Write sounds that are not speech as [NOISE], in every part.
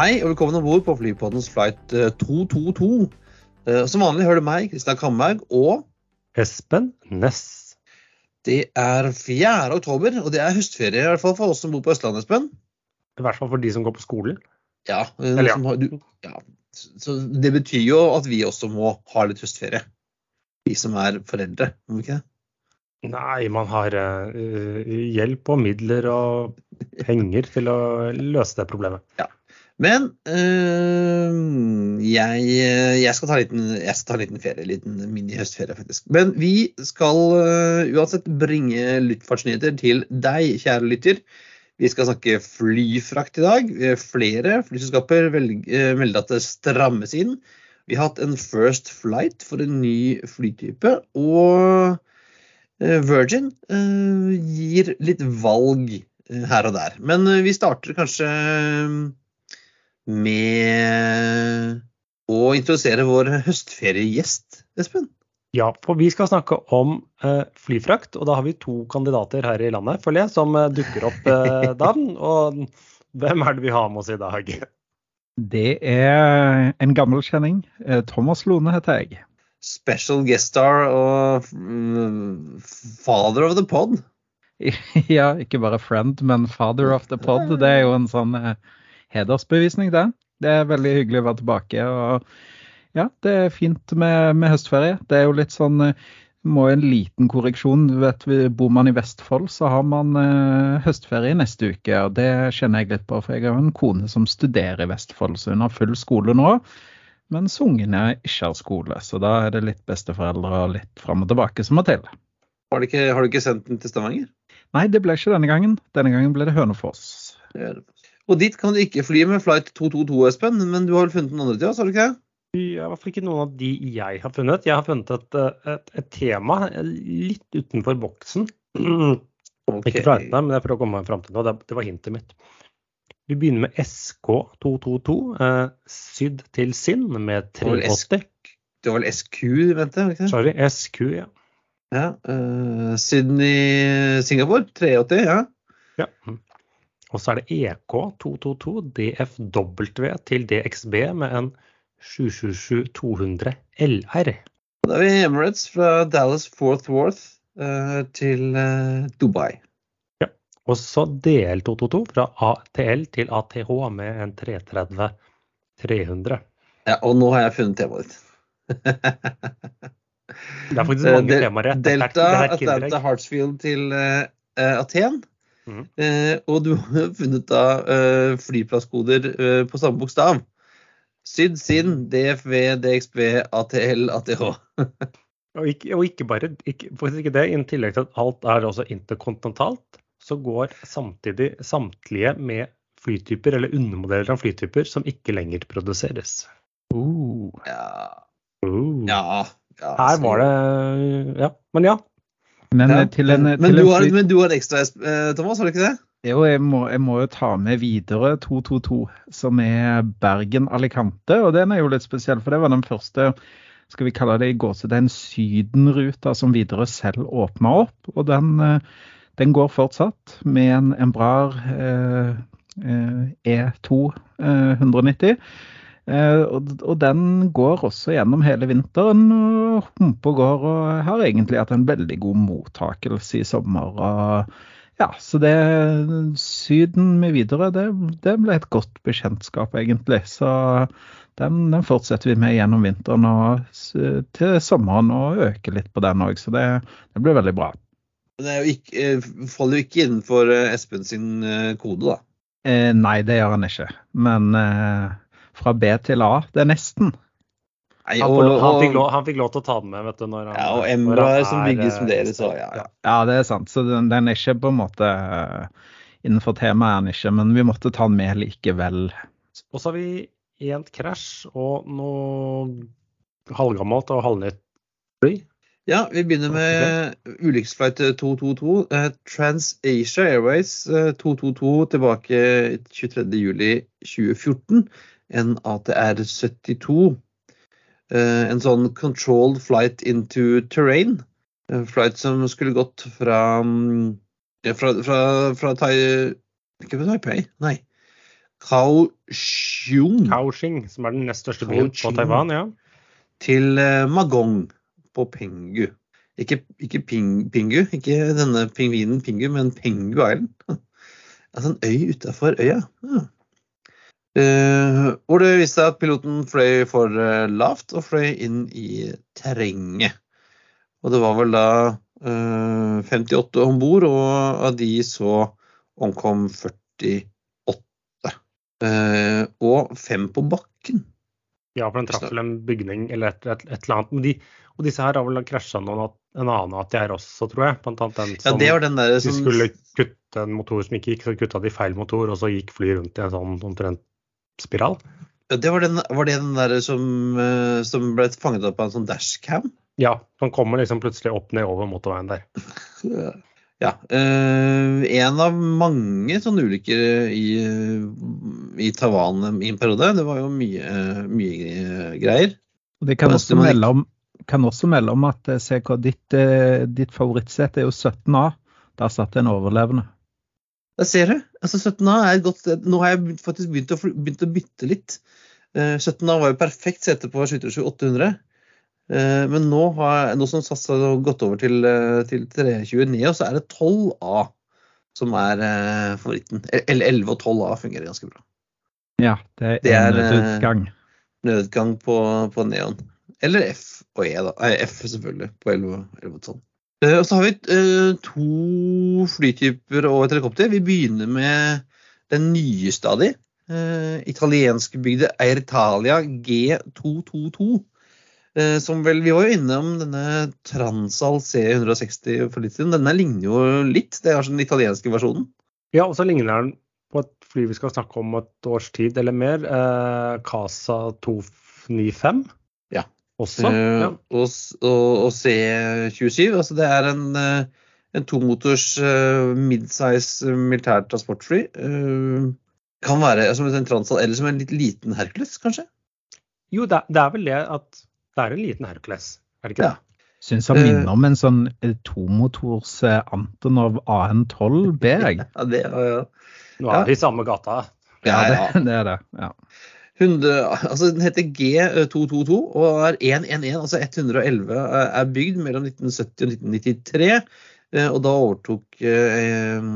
Hei og velkommen om bord på Flypoddens flight eh, 222. Eh, Som vanlig hører du meg, Kristian Kamberg, og Espen Næss. det er 4. oktober, og det er høstferie, i hvert fall for oss som bor på Østlandet, Espen. I hvert fall for de som går på skolen. Ja, eh, Eller ja. som har, du, ja. Så det betyr jo at vi også må ha litt høstferie. Vi som er foreldre, må vi ikke det? Nei, man har uh, hjelp og midler og penger til å løse det problemet. Men øh, jeg, liten, jeg skal ta en liten ferie, en liten mini-høstferie faktisk. Men vi skal øh, uansett bringe luftfartsnyheter til deg, kjære lytter. Vi skal snakke flyfrakt i dag. Eh, Flere flyselskaper eh, melder at det strammes inn. Vi har hatt en First Flight for en ny flytype. Og eh, Virgin øh, gir litt valg eh, her og der. Men eh, vi starter kanskje eh, med å introdusere vår høstferiegjest, Espen. Ja, for vi skal snakke om eh, flyfrakt, og da har vi to kandidater her i landet, føler jeg, som eh, dukker opp eh, da. Og hvem er det vi har med oss i dag? Det er en gammel kjenning. Thomas Lone heter jeg. Special guest star og mm, father of the pod. [LAUGHS] Ja, ikke bare friend, men father of the pod. Det er jo en sånn hedersbevisning, det. Det er veldig hyggelig å være tilbake. og ja, det er fint med, med høstferie. Det er jo litt sånn eh, må en liten korreksjon. Du vet, vi- Bor man i Vestfold, så har man eh, høstferie neste uke. og Det kjenner jeg litt på, for jeg har en kone som studerer i Vestfold, så hun har full skole nå. Mens ungene ikke har skole, så da er det litt besteforeldre og litt fram og tilbake som må til. Har du ikke, har du ikke sendt den til Stavanger? Nei, det ble ikke denne gangen. Denne gangen ble det Hønefoss. Det er det. Og dit kan du ikke fly med flight 222, Espen, men du har vel funnet den andre til oss, har du ikke det? Ja, I hvert fall ikke noen av de jeg har funnet. Jeg har funnet et, eh, et, et tema litt utenfor boksen. [CLEARS THROAT] Ikke fra enten, men jeg prøver å komme meg fram til noe. Det, det var hintet mitt. Vi begynner med SK222, eh, sydd til Sinn med Det 380. Det var vel SQ du mente? ikke? Sorry, SQ, ja. Ja, uh, Sydney, Singapore, 380, ja. ja. Og så er det E EK222 DFW til DXB med en 777-200 LR. Da er vi Emirates fra Dallas Fort Worth eh, til Dubai. Dubai. Og så DL222 fra ATL til ATH med en 330 300. Ja, og nå har jeg funnet temaet ditt. Det er faktisk mange temaer. her. Er- Delta, Atlanta. Hartsfield til eh, eh, Aten. Eh, og du [LAUGHS] har funnet da eh, flyplasskoder eh, på samme bokstav. Syd, SIN, DFV, DXB, ATL, ATH. [LAUGHS] Og ikke, og ikke bare ikke, faktisk ikke det, i tillegg til at alt er også interkontinentalt, så går samtidig samtlige med flytyper eller undermodeller av flytyper som ikke lenger produseres. Uh. Ja, Uh. ja, ja Her var det Ja, men ja. Men ja. eh, til en, Men til du en har, men du har ekstra, eh, Thomas, har du ikke det? Jo, jeg må, jeg må jo ta med videre 222, som er Bergen-Alicante. Og den er jo litt spesiell, for det var den første skal vi kalle det i gåsetegn Syden-ruta som videre selv åpna opp. Og den, eh, den går fortsatt med en Embrar eh, eh, E2 eh, 190. Eh, og, den går også gjennom hele vinteren og humper går, og har egentlig hatt en veldig god mottakelse i sommer. og ja, så det Syden med videre, det, det ble et godt bekjentskap, egentlig. Så den, den fortsetter vi med gjennom vinteren og til sommeren og øker litt på den òg. Så det, det blir veldig bra. Det jo ikke, eh, faller jo ikke innenfor eh, Espen sin kode, da. Eh, nei, det gjør han ikke. Men eh, fra B til A, det er nesten. Nei, Han, og, får, han, fikk lov, han fikk lov til å ta den med, vet du. Når han, ja, og Embra er som bygges som dere, så ja, ja. Ja, det er sant. Så den, den er ikke på en måte uh, Innenfor temaet er den ikke, men vi måtte ta den med likevel. Og så har vi én krasj og noe halvgammelt og halvnytt fly. Ja, vi begynner med ulykkesflight 222. Eh, TransAsia Airways eh, 222 tilbake 23.07.2014. En ATR 72. Eh, En sånn controlled flight into terrain. En flight som skulle gått fra mm, fra, fra, fra Tai... Ikke fra Taipei, nei. Kaohsiung Kaohsiung, som er den nest største byen på Taiwan. ja. til eh, Magong på Pengu. Ikke, ikke ping, Pingu, ikke denne pingvinen Pingu, men Pengu Island. [LAUGHS] Altså en øy utafor øya. Ja. Eh, hvor det viste seg at piloten fløy for eh, lavt og fløy inn i terrenget. Og det var vel da eh, 58 om bord, og av de så omkom 48. Eh, og fem på bakken. Ja, for den traff vel en bygning eller et, et, et eller annet. De, og disse her har vel krasja noen at- en annen ATR også, tror jeg. Blant annet den Ja, som det var den der de skulle kutte en motor som ikke gikk, så kutta de feil motor, og så gikk flyet rundt i en sånn omtrent spiral. Ja, det var, den, var det den der som, eh, som ble fanget opp av en sånn dashcam? Ja, som kommer liksom plutselig opp ned over motorveien der. [LAUGHS] Ja. Øh, en av mange sånne ulykker i, i Taiwan i en periode. Det var jo mye, mye greier. Og det kan også, melde om, kan også melde om at eh, CK, ditt, eh, ditt favorittsett er jo 17A. Der satt en overlevende. Der ser du. Altså 17A er et godt sted. Nå har jeg faktisk begynt å, begynt å bytte litt. Eh, 17A var jo perfekt sete på 727 800. Eh, men nå, har, nå som SAS har gått over til, eh, til 329, så er det 12A som er eh, favoritten. Eller 11 og 12A fungerer ganske bra. Ja, det er, Det er, eh, nødutgang. Nødutgang på, på Neon. Eller F og E, da. Nei, F selvfølgelig, på 11, 11 og 12. Eh, og så har vi eh, to flytyper og et helikopter. Vi begynner med den nyeste av de. Uh, Italienskbygde Airitalia G222. Eh, som vel, Vi var jo innom denne Transal C160 for litt siden. Denne ligner jo litt. Det er den italienske versjonen. Ja, og så ligner den på et fly vi skal snakke om et års tid eller mer. Eh, Casa 295. Ja. Også. Eh, Ja. og, og, og C27. Altså det er en, eh, en tomotors uh, midsize eh, militært transportfly. Eh, kan være som en Transal eller som en litt liten Hercules, kanskje? Jo, det, det er vel det at det er en liten Hercules, er det ikke Ja. det? Syns han eh, minner om en sånn eh, tomotors eh, Antonov AN12 B, jeg. [LAUGHS] Ja, det, ja, ja. Nå Ja. er det i samme gata. Ja, Ja, det, [LAUGHS] det er det. Ja. 100, altså den heter G222 og er 111, altså 111 er er bygd mellom 1970 og 1993. eh, Og da overtok eh,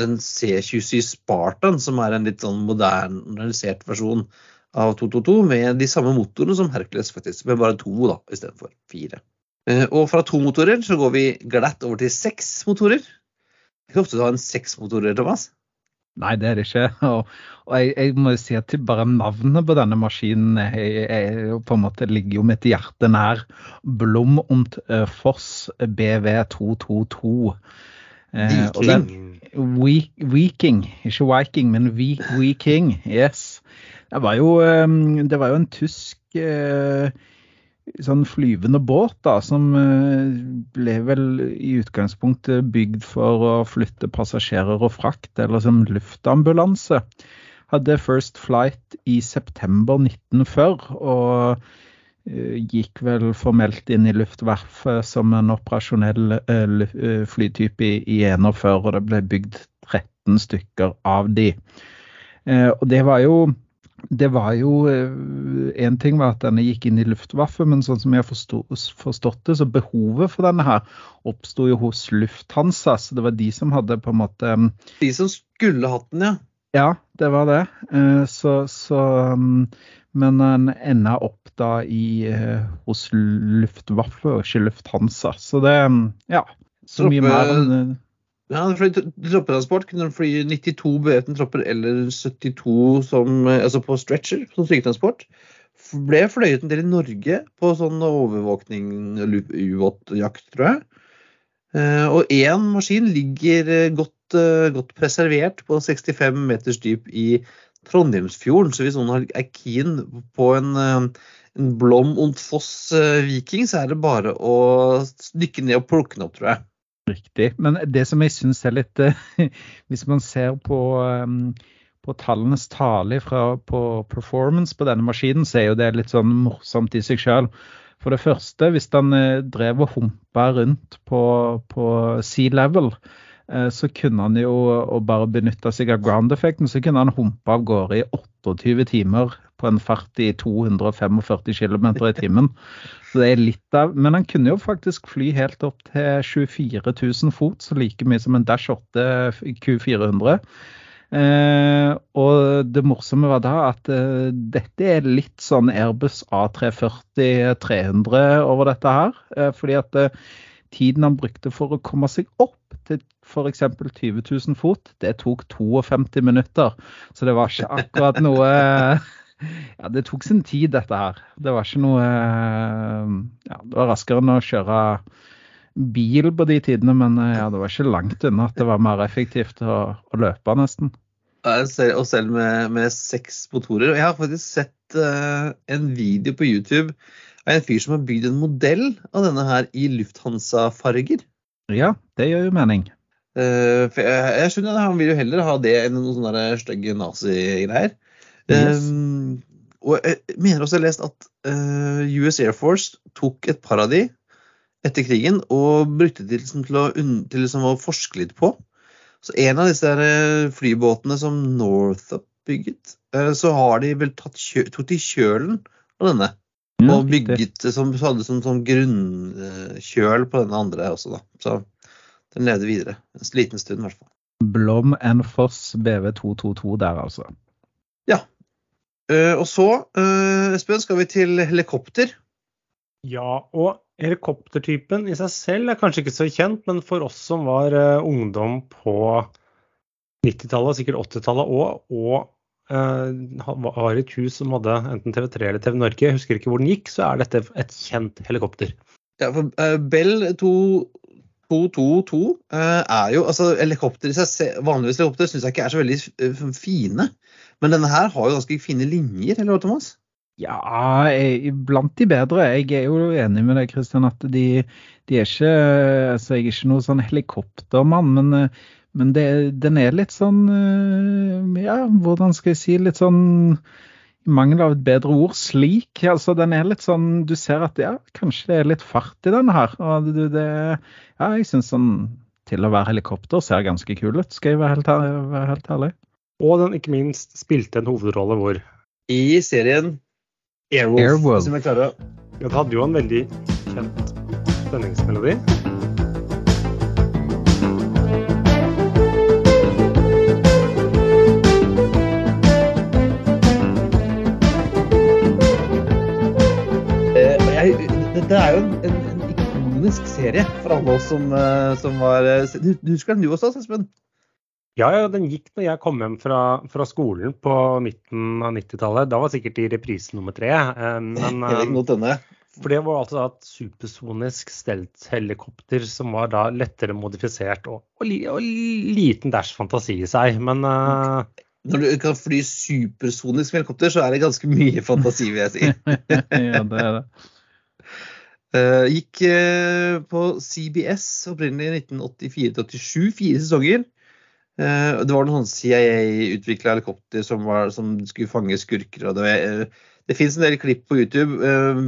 den C27 Spartan, som er en litt sånn modernisert versjon av 222, med de samme motorene som Hercules, faktisk, men bare to da, istedenfor fire. Eh, Og fra to motorer så går vi glatt over til seks motorer. Det er ikke ofte du har en seks motorer, Thomas. Nei, det er det ikke. [LAUGHS] Og, og jeg, jeg må jo si at bare navnet på denne maskinen jeg, jeg, på en måte ligger jo mitt hjerte nær. Blom und eh, Foss BV222. Eh, og den- We- Viking, ikke Viking, men Vi- Viking. Yes. Det var jo, eh, det var jo en tysk eh, sånn flyvende båt da, som eh, ble vel i utgangspunktet bygd for å flytte passasjerer og frakt, eller som luftambulanse. Hadde first flight i september 1940 og eh, gikk vel formelt inn i Luftverfet som en operasjonell eh, eh, flytype i, i 41, og det ble bygd 13 stykker av de. Eh, og det var jo det var jo En ting var at denne gikk inn i Luftwaffe, men sånn som jeg har forstått det, så behovet for denne her oppsto jo hos Lufthansa. Så det var de som hadde på en måte mm, De som skulle hatt den, ja. Ja, det var det. Eh, Så, så mm, Men den enda opp da i eh, hos Luftwaffe og ikke Lufthansa. Så det mm, Ja. Så mye mer enn eh, Ja, troppetransport. Kunne han fly 92 bevæpnede tropper eller 72 som, eh, altså på stretcher, som syketransport. F- Ble fløyet en del i Norge på sånn overvåkning, ubåtjakt, tror jeg. Eh, Og én maskin ligger eh, godt, godt preservert på 65 meters dyp i Trondheimsfjorden. Så hvis noen er keen på en, en Blom und Foss Viking, så er det bare å dykke ned og plukke den opp, tror jeg. Riktig. Men det som jeg syns er litt eh, [LAUGHS] Hvis man ser på, um, på tallenes tale fra, på performance på denne maskinen, så er jo det litt sånn morsomt i seg sjøl. For det første, hvis den eh, drev og humpa rundt på, på sea level, Eh, så kunne han jo bare benytta seg av ground-effekten, så kunne han humpe av gårde i 28 timer på en fart i 245 km i timen. Så det er litt av, Men han kunne jo faktisk fly helt opp til 24 000 fot, så like mye som en Dash 8 Q400. Eh, og det morsomme var da at eh, dette er litt sånn Airbus A340-300 over dette her. Eh, fordi at eh, tiden han brukte for å komme seg opp til f.eks. 20 000 fot, det tok 52 minutter. Så det var ikke akkurat noe [LAUGHS] Ja, det tok sin tid, dette her. Det var ikke noe Ja, det var raskere enn å kjøre bil på de tidene, men ja, det var ikke langt unna at det var mer effektivt å, å løpe, nesten. Og selv med, med, seks motorer. Og jeg har faktisk sett uh, en video på YouTube av en fyr som har bygd en modell av denne her i Lufthansa-farger. Ja, det gjør jo mening. Uh, jeg, jeg, skjønner at Han vil jo heller ha det enn noen sånne stygge nazigreier. Yes. Um, og jeg mener også jeg har lest at uh, eh, US Air Force tok et par av de etter krigen og brukte de til, til, å, til liksom å forske litt på. Så en av disse flybåtene som Northup bygget, uh, så har de vel tatt kjø, tok de kjølen av denne. og bygget som hadde som, som grunnkjøl på denne andre også, da. Så den levde videre. En liten stund, i hvert fall. Blom and Foss BV222 der, altså. Ja. Uh, og så, uh, Espen, skal vi til helikopter. Ja, og helikoptertypen i seg selv er kanskje ikke så kjent, men for oss som var uh, ungdom på 90-tallet, sikkert 80-tallet òg, og var i et hus som hadde enten TV3 eller TV Norge, jeg husker ikke hvor den gikk, så er dette et kjent helikopter. Ja, for Bell 2 222 uh, er jo altså helikopter i seg Vanligvis helikopter syns jeg ikke er så veldig uh, fine. Men denne her har jo ganske fine linjer, eller hva, Thomas? Ja, jeg, blant de bedre. Jeg er jo enig med deg, Kristian, at de, de, er ikke altså Jeg er ikke noen sånn helikoptermann, men, eh, men det, den er litt sånn Ja, hvordan skal jeg si Litt sånn mangel av et bedre ord, slik. Altså, den er litt sånn Du ser at ja, kanskje det er litt fart i den her. Og det, det, ja, jeg syns sånn til å være helikopter ser ganske kul ut, skal jeg være helt, være helt ærlig. Og den ikke minst spilte en hovedrolle hvor? I serien Airwolf. Airwolf. Som jeg klarer. Ja, det hadde jo en veldig kjent spenningsmelodi. Det er jo en, en, ikonisk serie for alle oss som, eh, som var eh, Du, du husker den du også, Espen? Ja, ja, den gikk når jeg kom hjem fra, fra skolen på midten av 90-tallet. Da var sikkert i reprise nummer tre. Eh, men, [LAUGHS] for det var altså et supersonisk stelt-helikopter som var da lettere modifisert og, og, og liten dash fantasi i seg. Men uh, Når du kan fly supersonisk med helikopter, så er det ganske mye fantasi, vil jeg si. [LAUGHS] ja, det er det. Uh, gikk uh, på CBS opprinnelig i 1984-87, fire sesonger. Uh, det var noen CIA-utvikla helikopter som, var, som, skulle fange skurker. og Det, det fins en del klipp på YouTube.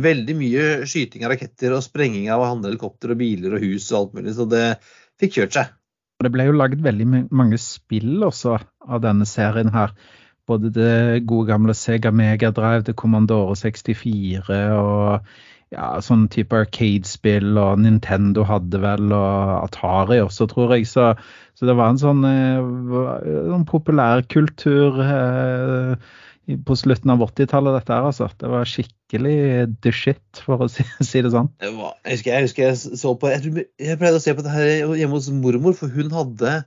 veldig mye skyting av raketter og sprenging av helikopter og biler og hus og alt mulig. Så det fikk kjørt seg. Det ble jo laget veldig mange spill også av denne serien her. Både det gode gamle Sega Mega Drive, det Commandore 64 og ja, sånn type Arcade-spill, og Nintendo hadde vel, og Atari også, tror jeg. Så, så det var en sånn, eh, sånn populærkultur eh, på slutten av 80-tallet, dette her, altså. Det var skikkelig the shit, for å si, [LAUGHS] si det sånn. Det var, jeg, husker, jeg, husker jeg så på jeg, jeg, pleide å se på det her hjemme hos mormor, for hun hadde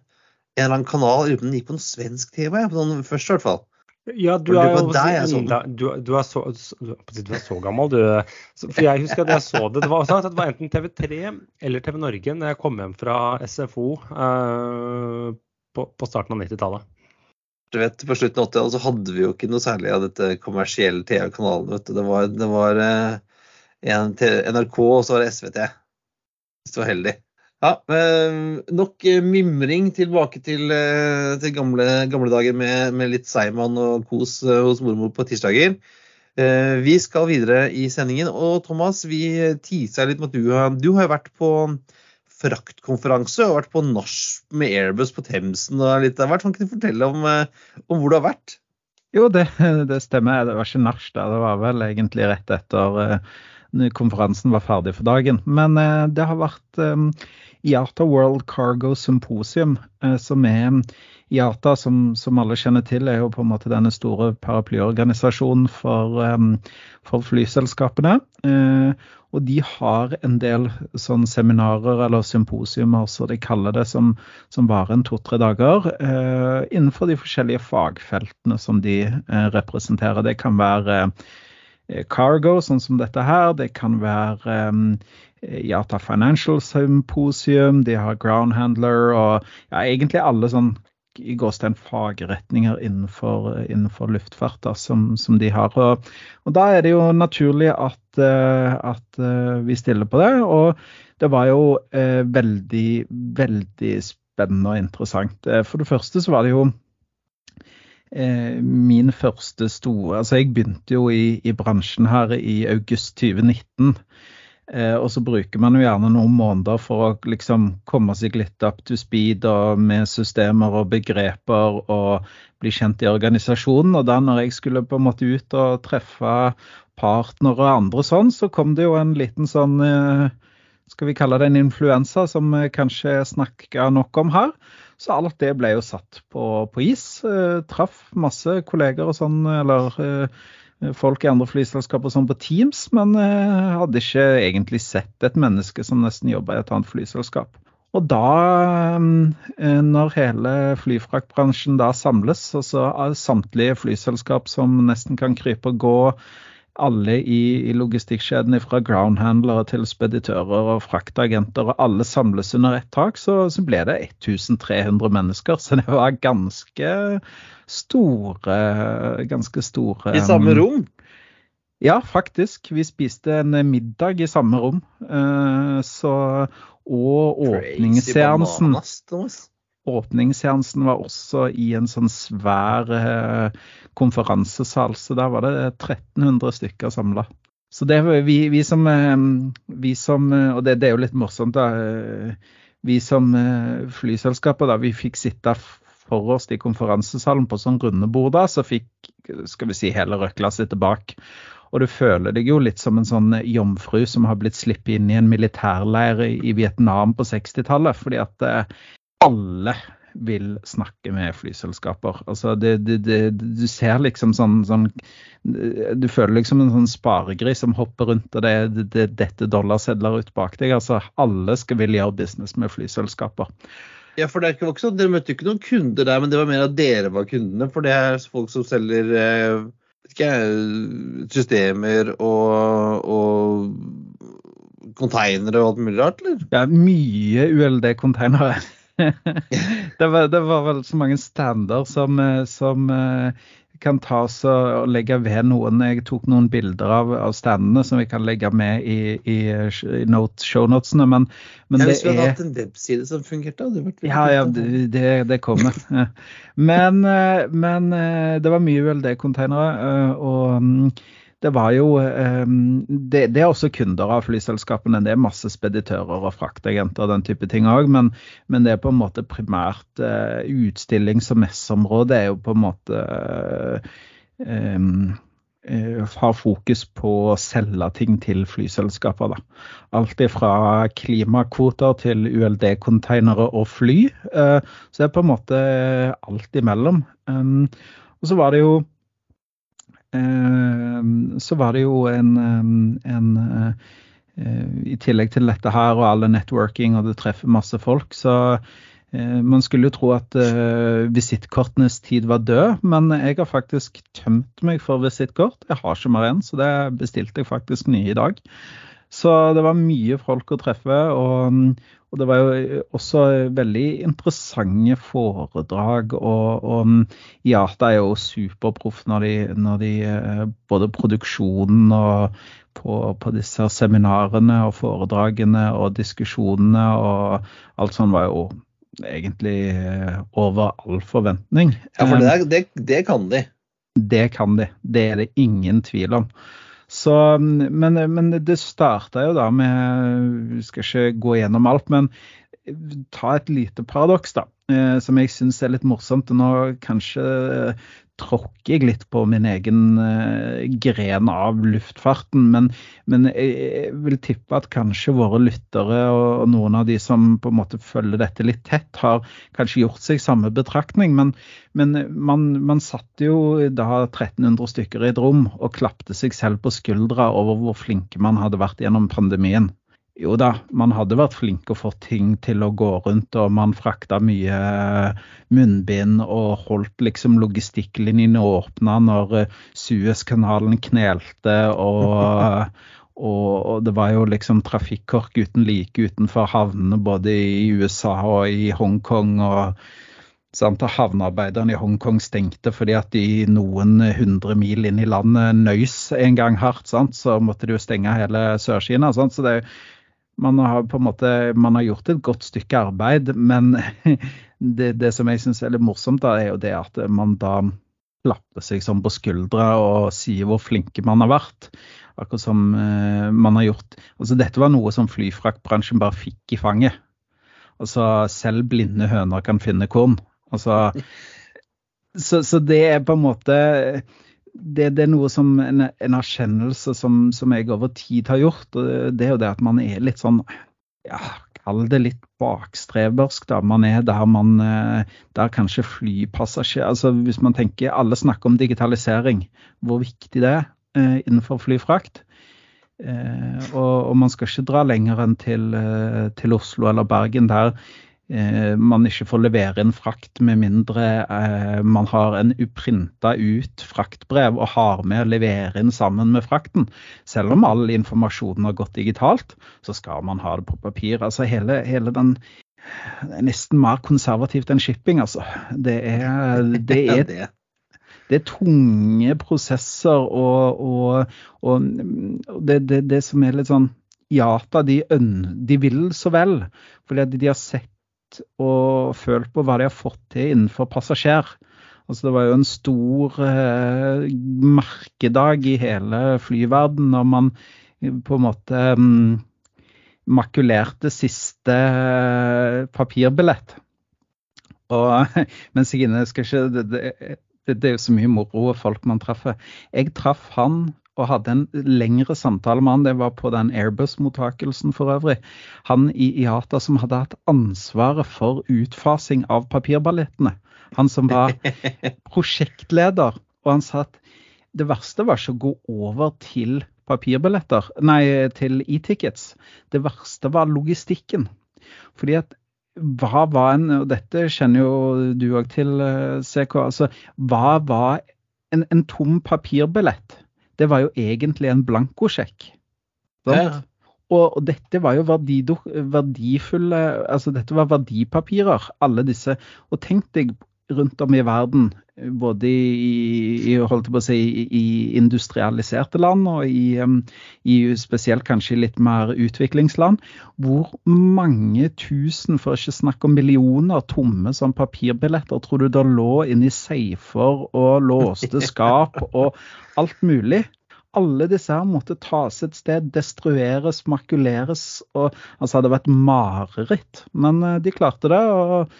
en eller annen kanal, den gikk på en svensk TV, på den første i hvert fall. Ja, du er, jo, sånn. du, du, er så, du, er så, gammel, du. For jeg husker at jeg så det. Det var, det var enten TV3 eller TV Norge når jeg kom hjem fra SFO uh, eh, på, på, starten av 90-tallet. Du vet, På slutten av 80-tallet så hadde vi jo ikke noe særlig av dette kommersielle TV-kanalen. Det var, det var uh, en, NRK, og så var det SVT. Hvis du var heldig. Ja, eh, nok eh, mimring tilbake til, eh, til gamle, gamle, dager med, med litt seigmann og kos hos mormor på tirsdager. Vi skal videre i sendingen. Og Thomas, vi tisa litt med at du har, du har vært på fraktkonferanse og vært på nach med Airbus på Themsen og litt av hvert. Kan ikke du fortelle om, om hvor du har vært? Jo, det, det, stemmer. Det var ikke nach da. Det var vel egentlig rett etter konferansen var ferdig for dagen. Men det har vært IATA World Cargo Symposium, som er IATA, som, som, alle kjenner til, er jo på en måte denne store paraplyorganisasjonen for, for flyselskapene. Uh, og de har en del sånn seminarer eller symposiumer, så de kaller det, som, som varer en to-tre dager. Uh, innenfor de forskjellige fagfeltene som de representerer. Det kan være cargo, sånn som dette her. Det kan være IATA Financial Symposium, de har Ground Handler og ja, egentlig alle sånn i gåstein fagretninger innenfor, innenfor luftfart da, som, som, de har. Og, og, Da er det jo naturlig at, uh, at uh, vi stiller på det. Og det var jo eh, veldig, veldig spennende og interessant. for det første så var det jo min første store Altså jeg begynte jo i, i bransjen her i august 2019. Eh, og så bruker man jo gjerne noen måneder for å liksom komme seg litt up to speed med systemer og begreper og bli kjent i organisasjonen. Og da når jeg skulle på en måte ut og treffe partnere og andre sånn, så kom det jo en liten sånn eh, skal vi kalle det en influensa, som vi kanskje snakka nok om her. Så alt det ble jo satt på, på is. Eh, traff masse kolleger og sånn, eller eh, folk i andre flyselskaper sånn på Teams, men eh, hadde ikke egentlig sett et menneske som nesten jobba i et annet flyselskap. Og da, eh, når hele flyfraktbransjen da samles, altså samtlige flyselskap som nesten kan krype og gå, alle i, i logistikkjedene fra groundhandlere til speditører og fraktagenter, og alle samles under ett tak, så, så ble det 1300 mennesker. Så det var ganske store Ganske store I samme um, rom? Ja, faktisk. Vi spiste en middag i samme rom. Uh, så, og åpningsseansen Åpningsseansen var også i en sånn svær uh, konferansesal, så der var det 1300 stykker samla. Så det vi, vi som, um, vi som Og det, det, er jo litt morsomt, da. Vi som flyselskaper, da, vi fikk sitte forrest i konferansesalen på sånn runde bord da, så fikk skal vi si, hele røkla si tilbake. Og du føler deg jo litt som en sånn jomfru som har blitt sluppet inn i en militærleir i Vietnam på 60-tallet. Fordi at eh, alle vil snakke med flyselskaper. Altså det, det, det, du ser liksom sånn, sånn, Du føler liksom en sånn sparegris som hopper rundt, og det, det dette dollarsedler ut bak deg. Altså alle skal vil gjøre business med flyselskaper. Ja, for det var ikke sånn, Dere møtte ikke noen kunder der, men det var mer at dere var kundene. For det er folk som selger eh, ikke, systemer og, og containere og alt mulig rart, eller? Ja, mye ULD-containere. [LAUGHS] det, var, det, var, vel så mange stander som, eh, som eh, kan ta oss og legge ved noen. Jeg tok noen bilder av, av standene som vi kan legge med i, i, i note, shownotene. Men, men ja, hvis vi hadde hatt en webside som fungerte, hadde det vært Ja, ja, det, det kommer. men, eh, men, eh, det var mye VLD-containere. Eh, og mm, det var jo ehm, det, det, er også kunder av flyselskapene. Det er masse speditører og fraktagenter og den type ting òg. Men, men, det er på en måte primært uh, utstillings- og messeområdet er jo på en måte um, har fokus på å selge ting til flyselskaper. Da. Alt fra klimakvoter til ULD-konteinere og fly. Uh, så det er på en måte alt imellom. Um, og så var det jo Ehm, så var det jo en, ehm, en eh, I tillegg til dette her og alle networking og det treffer masse folk, så eh, man skulle jo tro at uh, visittkortenes tid var død, men jeg har faktisk tømt meg for visittkort. Jeg har ikke mer enn, så det bestilte jeg faktisk nye i dag. Så det var mye folk å treffe. Og, og det var jo også veldig interessante foredrag. Og, og IATA er jo superproff når når de eh, Både produksjonen og på, på, disse seminarene og foredragene og diskusjonene og alt sånt var jo egentlig eh, over all forventning. Ja, for det, det, det kan de. Det kan de. Det er det ingen tvil om. Så, men, men det starta jo da med Vi skal ikke gå gjennom alt, men ta et lite paradoks, da. Eh, som jeg syns er litt morsomt. og Nå kanskje tråkker jeg litt på min egen uh, gren av luftfarten. Men, men, jeg vil tippe at kanskje våre lyttere og, noen av de som på en måte følger dette litt tett, har kanskje gjort seg samme betraktning. Men, men man, man satt jo da 1300 stykker i et rom og klapte seg selv på skuldra over hvor flinke man hadde vært gjennom pandemien. Jo da, man hadde vært flink og fått ting til å gå rundt, og man frakta mye munnbind og holdt liksom logistikklinjene åpna når eh, Suezkanalen knelte [LAUGHS] og, og, det var jo liksom trafikkork uten like utenfor havnene både i USA og i Hongkong. og Sant? Havnearbeiderne i Hongkong stengte fordi at de noen hundre mil inn i landet nøys en gang hardt. Sant? Så måtte de jo stenge hele Sør-Kina. Så det er man har på en måte man har gjort et godt stykke arbeid, men [LAUGHS] det, det som jeg syns er litt morsomt, da, er jo det at man da klapper seg sånn på skuldra og sier hvor flinke man har vært. Akkurat som uh, man har gjort Altså dette var noe som flyfraktbransjen bare fikk i fanget. Altså selv blinde høner kan finne korn. Altså så, så det er på en måte det, det, er noe som en, en erkjennelse som, som, jeg over tid har gjort. og Det er jo det at man er litt sånn ja, Kall det litt bakstreversk. da, Man er der man eh, Der kanskje flypassasjer altså Hvis man tenker Alle snakker om digitalisering, hvor viktig det er eh, innenfor flyfrakt. Eh, og, og, man skal ikke dra lenger enn til, eh, til Oslo eller Bergen, der man ikke får levere en frakt med mindre eh, man har en printa ut fraktbrev og har med å levere inn sammen med frakten. Selv om all informasjonen har gått digitalt, så skal man ha det på papir. Altså hele, hele den det er nesten mer konservativt enn shipping, altså. Det er, det er, [LAUGHS] det er tunge prosesser og, og, og det, det, det, som er litt sånn Jata, de, de vil så vel. Fordi de har sett og følt på hva de har fått til innenfor passasjer. Altså, det var jo en stor eh, merkedag i hele flyverden når man på en måte um, makulerte siste eh, papirbillett. Og [LAUGHS] mens jeg det, det, det, er jo så mye moro og folk man treffer. Jeg traff han og hadde en lengre samtale med han. Det var på den Airbus-mottakelsen for øvrig. Han i IATA som hadde hatt ansvaret for utfasing av papirballettene. Han som var [LAUGHS] prosjektleder. Og han sa at det verste var ikke å gå over til papirbilletter, nei, til e-tickets. Det verste var logistikken. Fordi at hva var en Og dette kjenner jo du òg til, eh, CK. Altså, hva var en, en tom papirbillett? Det var jo egentlig en blankosjekk. Ja. Og, og, dette var jo verdifulle Altså dette var verdipapirer, alle disse. Og tenk deg rundt om i verden, både i, i, si, i industrialiserte land og i, i, spesielt kanskje litt mer utviklingsland, hvor mange tusen, for ikke snakke om millioner, tomme som papirbilletter tror du da lå inni safer og låste skap og alt mulig alle disse her måtte tas et sted, destrueres, makuleres. og altså hadde vært mareritt. Men eh, de klarte det. og,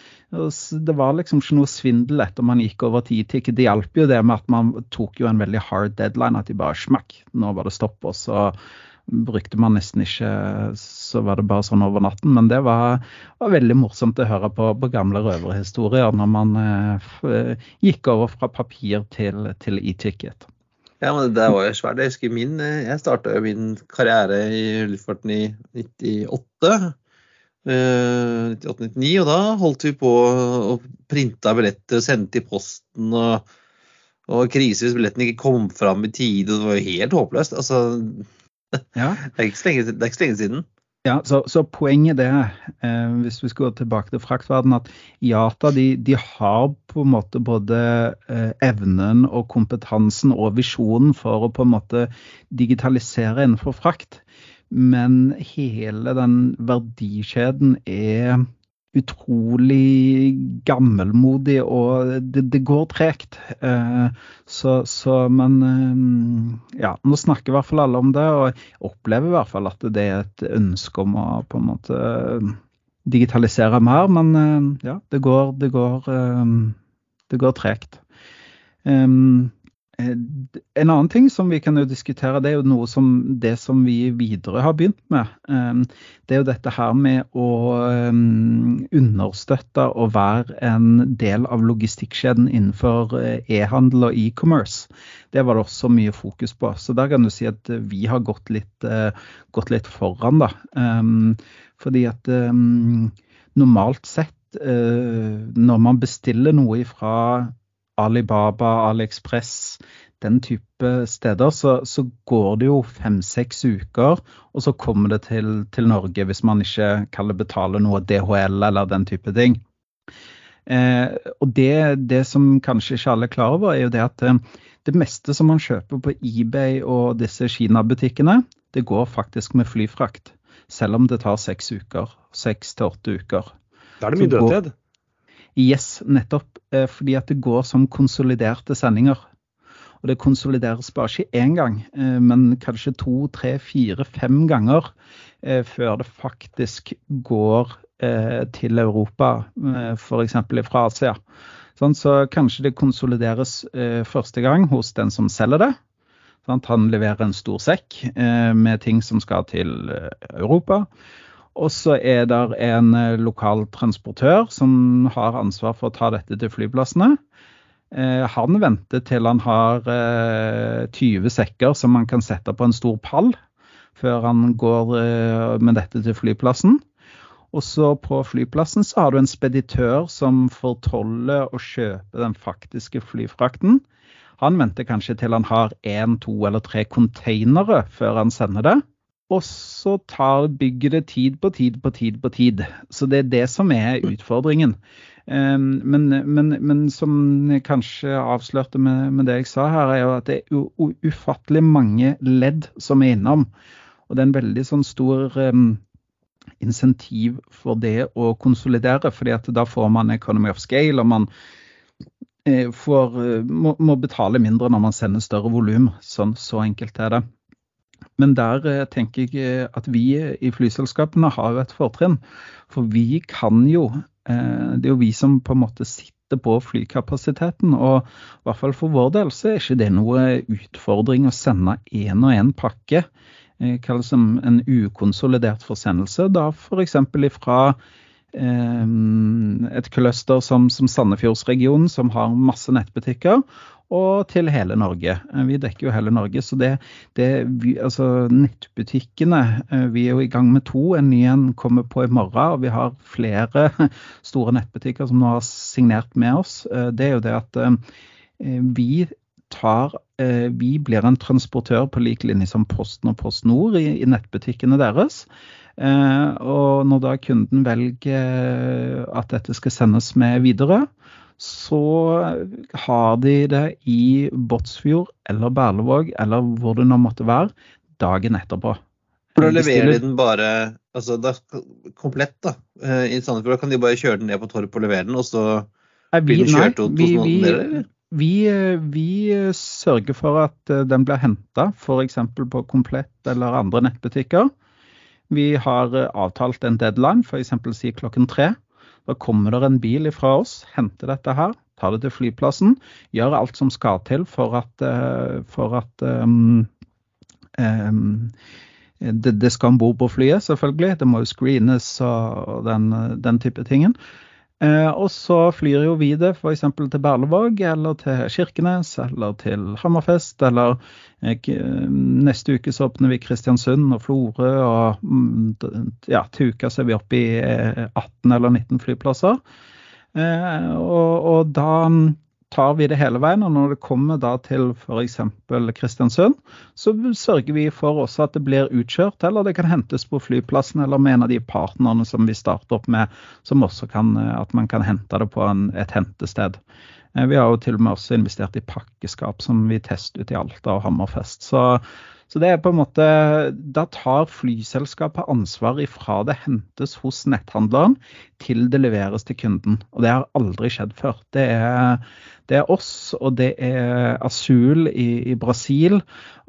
Det var liksom ikke noe svindel etter man gikk over tidtikket. Det hjalp jo det med at man tok jo en veldig hard deadline. At de bare smakk, nå var det stopp. Og så brukte man nesten ikke Så var det bare sånn over natten. Men det var, var veldig morsomt å høre på, på gamle røverhistorier når man eh, gikk over fra papir til, til e-ticket. Ja, men det var jo svært. Jeg husker min, eh, jeg starta min karriere i luftfarten i 98. 98-99, eh, og da holdt vi på å printe billetter, og sendte i posten. og, og krise hvis billetten ikke kom fram i tide. Det var jo helt håpløst. Altså, [LAUGHS] ja. det, er ikke lenge, det er ikke så lenge siden. Ja, så, så poenget det, eh, hvis vi skal gå tilbake til fraktverden, at IATA de, de, har på en måte både eh, evnen og kompetansen og visjonen for å på en måte digitalisere innenfor frakt. Men hele den verdikjeden er utrolig gammelmodig, og det, det går tregt. Eh, så, så, men eh, ja, nå snakker i hvert fall alle om det, og opplever i hvert fall at det er et ønske om å på en måte digitalisere mer. Men eh, ja, det går, det går, eh, det går tregt. Eh, en annen ting som vi kan jo diskutere, det er jo noe som det som vi videre har begynt med. Ehm, det er jo dette her med å ehm, understøtte og være en del av logistikkskjeden innenfor eh, e-handel og e-commerce. Det var det også mye fokus på. Så der kan du si at vi har gått litt, eh, gått litt foran, da. Ehm, fordi at normalt sett, når man bestiller noe fra Alibaba, AliExpress, den type steder, så, så går det jo fem-seks uker, og så kommer det til, til, Norge hvis man ikke kaller betale noe DHL eller den type ting. Eh, og det, det, som kanskje ikke alle er klar over, er jo det at det, eh, det meste som man kjøper på eBay og disse Kina-butikkene, det går faktisk med flyfrakt. Selv om det tar seks uker. Seks til åtte uker. Da er det mye dødtid? Yes, nettopp. Eh, fordi at det går som konsoliderte sendinger. Og det konsolideres bare ikke én gang, eh, men kanskje to, tre, fire, fem ganger eh, før det faktisk går til Europa, f.eks. fra Asia. Sånn, så kanskje det konsolideres første gang hos den som selger det. Han leverer en stor sekk med ting som skal til Europa. Og så er det en eh, lokal transportør som har ansvar for å ta dette til flyplassene. Eh, han venter til han har 20 eh, sekker som han kan sette på en stor pall, før han går med dette til flyplassen. Og så på flyplassen så har du en speditør som fortoller og kjøper den faktiske flyfrakten. Han venter kanskje til han har én, to eller tre containere før han sender det. Og så tar bygget det tid på tid på tid på tid. Så det er det som er utfordringen. Ehm, men, men, men som jeg kanskje avslørte med, med, det jeg sa her, er jo at det er ufattelig mange ledd som er innom. Og det er en veldig sånn stor um, insentiv for det å konsolidere. fordi at da får man economy of scale, og man eh, får, må, må, betale mindre når man sender større volum. Sånn, så enkelt er det. Men der eh, tenker jeg eh, at vi i flyselskapene har et fortrinn. For vi kan jo eh, Det er jo vi som på en måte sitter på flykapasiteten. Og i hvert fall for vår del så er ikke det noe utfordring å sende én og én pakke. Kalles som en ukonsolidert forsendelse. Da f.eks. ifra et cluster som, som Sandefjordsregionen, som har masse nettbutikker, og til hele Norge. Eh, vi dekker jo hele Norge. Så det, det vi, altså nettbutikkene eh, Vi er jo i gang med to. En ny en kommer på i morgen. Og vi har flere [LAUGHS] store nettbutikker som nå har signert med oss. Eh, det er jo det at vi tar Vi blir en transportør på lik linje som Posten og Post Nord i, i nettbutikkene deres. Og når da kunden velger at dette skal sendes med videre, så har de det i Båtsfjord eller Berlevåg eller hvor det nå måtte være, dagen etterpå. For da leverer de den bare altså da, komplett da, eh, i Sandefjord? Da kan de bare kjøre den ned på Torp og levere den, og så blir den kjørt ut hos noen dere? Vi, vi, sørger for at eh, den blir henta f.eks. på Komplett eller andre nettbutikker. Vi har eh, avtalt en deadline, f.eks. si klokken tre. Da kommer det en bil fra oss, henter dette her, tar det til flyplassen, gjør alt som skal til for at, eh, for at um, um, det, det, skal om bord på flyet, selvfølgelig. Det må jo screenes og den, den type tingen. Eh, og så flyr jo vi det f.eks. til Berlevåg, eller til Kirkenes, eller til Hammerfest. Eller eh, neste uke så åpner vi Kristiansund og Florø, og mm, ja, til uka så er vi oppe i 18 eh, eller 19 flyplasser. Eh, og, og, da tar vi det hele veien. Og når det kommer da til f.eks. Kristiansund, så sørger vi for også at det blir utkjørt, eller det kan hentes på flyplassen eller med en av de partnerne som vi starter opp med, som også kan, at man kan hente det på en, et hentested. Eh, vi har jo til og med også investert i pakkeskap som vi tester ut i Alta og Hammerfest. Så, Så det er på en måte, Da tar flyselskapet ansvar ifra det hentes hos netthandleren til det leveres til kunden. Og det har aldri skjedd før. Det er, det er oss, og det er Asul i, i, Brasil.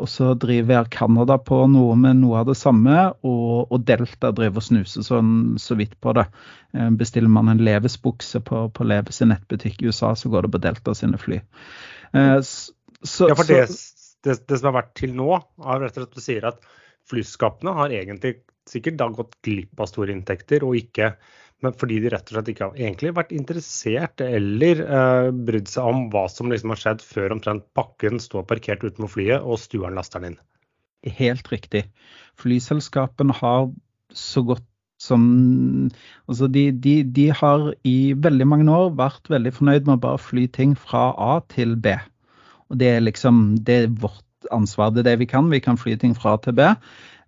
Og så driver Air Canada på noe med noe av det samme, og, og Delta driver og snuser sånn så vidt på det. Eh, bestiller man en Leves-bukse på, på Leves nettbutikk i USA, så går det på Delta sine fly. Eh, så, ja, for det, det, det, som har vært til nå, er rett og slett at du sier at flyskapene har egentlig sikkert da gått glipp av store inntekter, og ikke men fordi de rett og slett ikke har egentlig vært interessert eller eh, brydd seg om hva som liksom har skjedd før omtrent pakken står parkert utenfor flyet og stueren laster den inn. Helt riktig. Flyselskapene har så godt som Altså de, de, de har i veldig mange år vært veldig fornøyd med å bare fly ting fra A til B. Og det er liksom det er vårt ansvar. Det er det vi kan. Vi kan fly ting fra til B.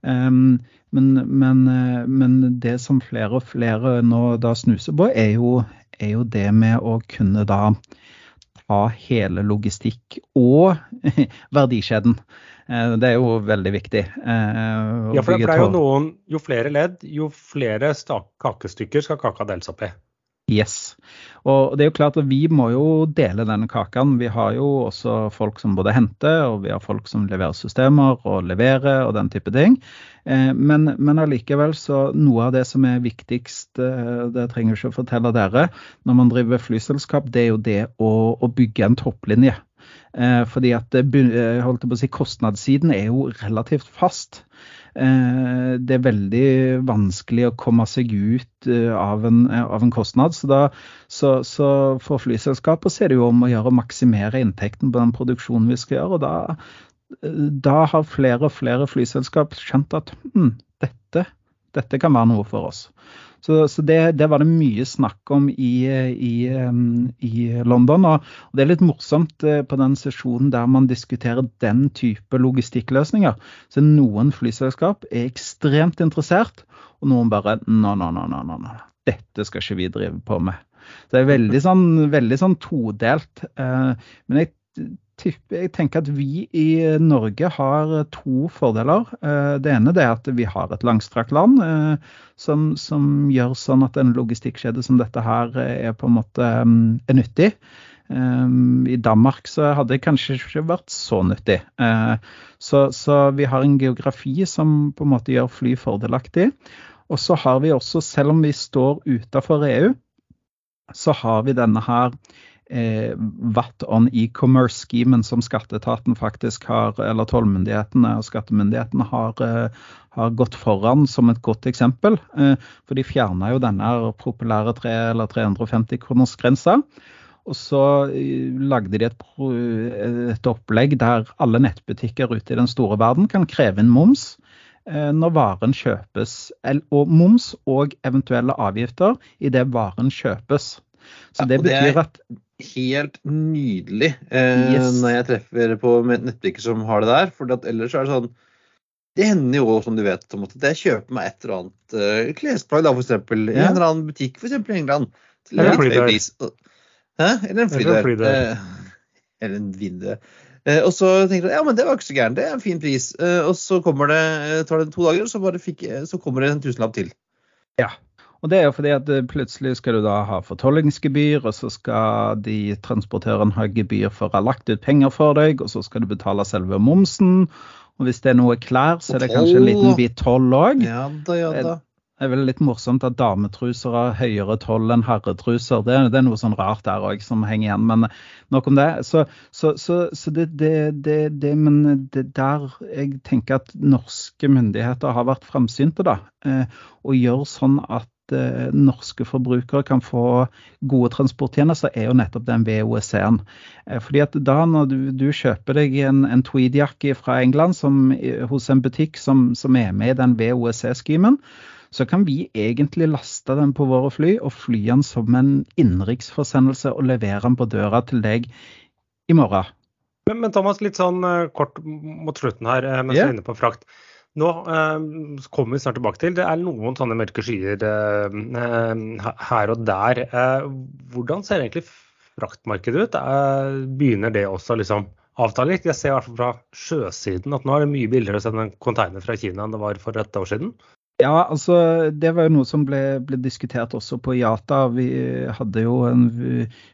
Um, men, men, eh, men, det som flere og flere nå da snuser på, er jo, er jo det med å kunne da ta hele logistikk og [LAUGHS] verdikjeden. Eh, det er jo veldig viktig. Eh, ja, for det er jo noen, Jo flere ledd, jo flere kakestykker skal kaka deles opp i. Yes. Og det er jo klart at Vi må jo dele denne kaken. Vi har jo også folk som både henter, og vi har folk som leverer systemer og leverer og den type ting. Eh, men, men allikevel så noe av det som er viktigst, eh, det trenger jeg ikke å fortelle dere, når man driver flyselskap, det er jo det å, å bygge en topplinje. Eh, fordi at holdt på å si, kostnadssiden er jo relativt fast. Eh, det er veldig vanskelig å komme seg ut eh, av en, av en kostnad. Så, da, så, så for flyselskapet så er det jo om å gjøre å maksimere inntekten på den produksjonen vi skal gjøre. og da, eh, da har flere og flere flyselskap skjønt at hm, dette, dette kan være noe for oss. Så, så det, det, var det mye snakk om i, i, i, London. Og det er litt morsomt eh, på den sesjonen der man diskuterer den type logistikkløsninger. Så noen flyselskap er ekstremt interessert, og noen bare no, no, no, no, no. Dette skal ikke vi drive på med. Så det er veldig sånn, veldig sånn todelt. Eh, men jeg jeg tenker at vi i Norge har to fordeler. Eh, det ene er at vi har et langstrakt land eh, som, som, gjør sånn at en logistikkjede som dette her er på en måte er nyttig. Eh, I Danmark så hadde det kanskje ikke vært så nyttig. Så, så vi har en geografi som på en måte gjør fly fordelaktig. Og så har vi også, selv om vi står utafor EU, så har vi denne her eh, VAT on e-commerce-schemen som skatteetaten faktisk har, eller tollmyndighetene og skattemyndighetene har, eh, har, gått foran som et godt eksempel. Eh, for de fjerna jo denne populære 3 eller 350-kronersgrensa. Og så eh, lagde de et, et, opplegg der alle nettbutikker ute i den store verden kan kreve inn moms eh, når varen kjøpes, og moms og eventuelle avgifter i det varen kjøpes. Så det betyr at helt nydelig eh, yes. når jeg treffer på nettbutikker som har det der. For ellers er det sånn Det hender jo, som du vet, Tom, at jeg kjøper meg et eller annet uh, klesplagg, da, f.eks. I ja. en eller annen butikk, f.eks. i England. Til eller en flydør. Hæ? Eller en flydør. Eh, eller en [LAUGHS] vindu. Eh, og så tenker jeg ja, men det var ikke så gærent, det er en fin pris. Eh, og så kommer det, tar det to dager, og så, fikk, så kommer det en tusenlapp til. Ja. Og det er jo fordi at eh, plutselig skal du da ha fortollingsgebyr, og så skal de transportørene ha gebyr for å ha lagt ut penger for deg, og så skal du betale selve momsen. Og hvis det er noe klær, så er det kanskje en liten bit toll òg. Ja da, ja da. Det er vel litt morsomt at dametruser har høyere toll enn herretruser. Det, det, er noe sånn rart der òg som henger igjen, men nok om det. Så, så, så, så det, det, det, Men det der jeg tenker at norske myndigheter har vært fremsynte, da. Eh, og gjør sånn at eh, norske forbrukere kan få gode transporttjenester, er jo nettopp den VOC-en. Eh, fordi at da når du, du kjøper deg en, en tweedjakke fra England som, hos en butikk som, som, er med i den VOC-skimen, så kan vi egentlig laste den på våre fly og fly den som en innenriksforsendelse og levere den på døra til deg i morgen. Men, men Thomas, litt sånn uh, kort mot slutten her, uh, mens yeah. vi er inne på frakt. Nå eh, kommer vi snart tilbake til. Det er noen sånne mørke skyer eh, eh her og der. Eh, hvordan ser egentlig fraktmarkedet ut? Eh, begynner det også liksom avtale litt. Jeg ser i hvert fall fra sjøsiden at nå er det mye billigere å sende en container fra Kina enn det var for et år siden. Ja, altså det var jo noe som ble, ble diskutert også på IATA. Vi hadde jo en,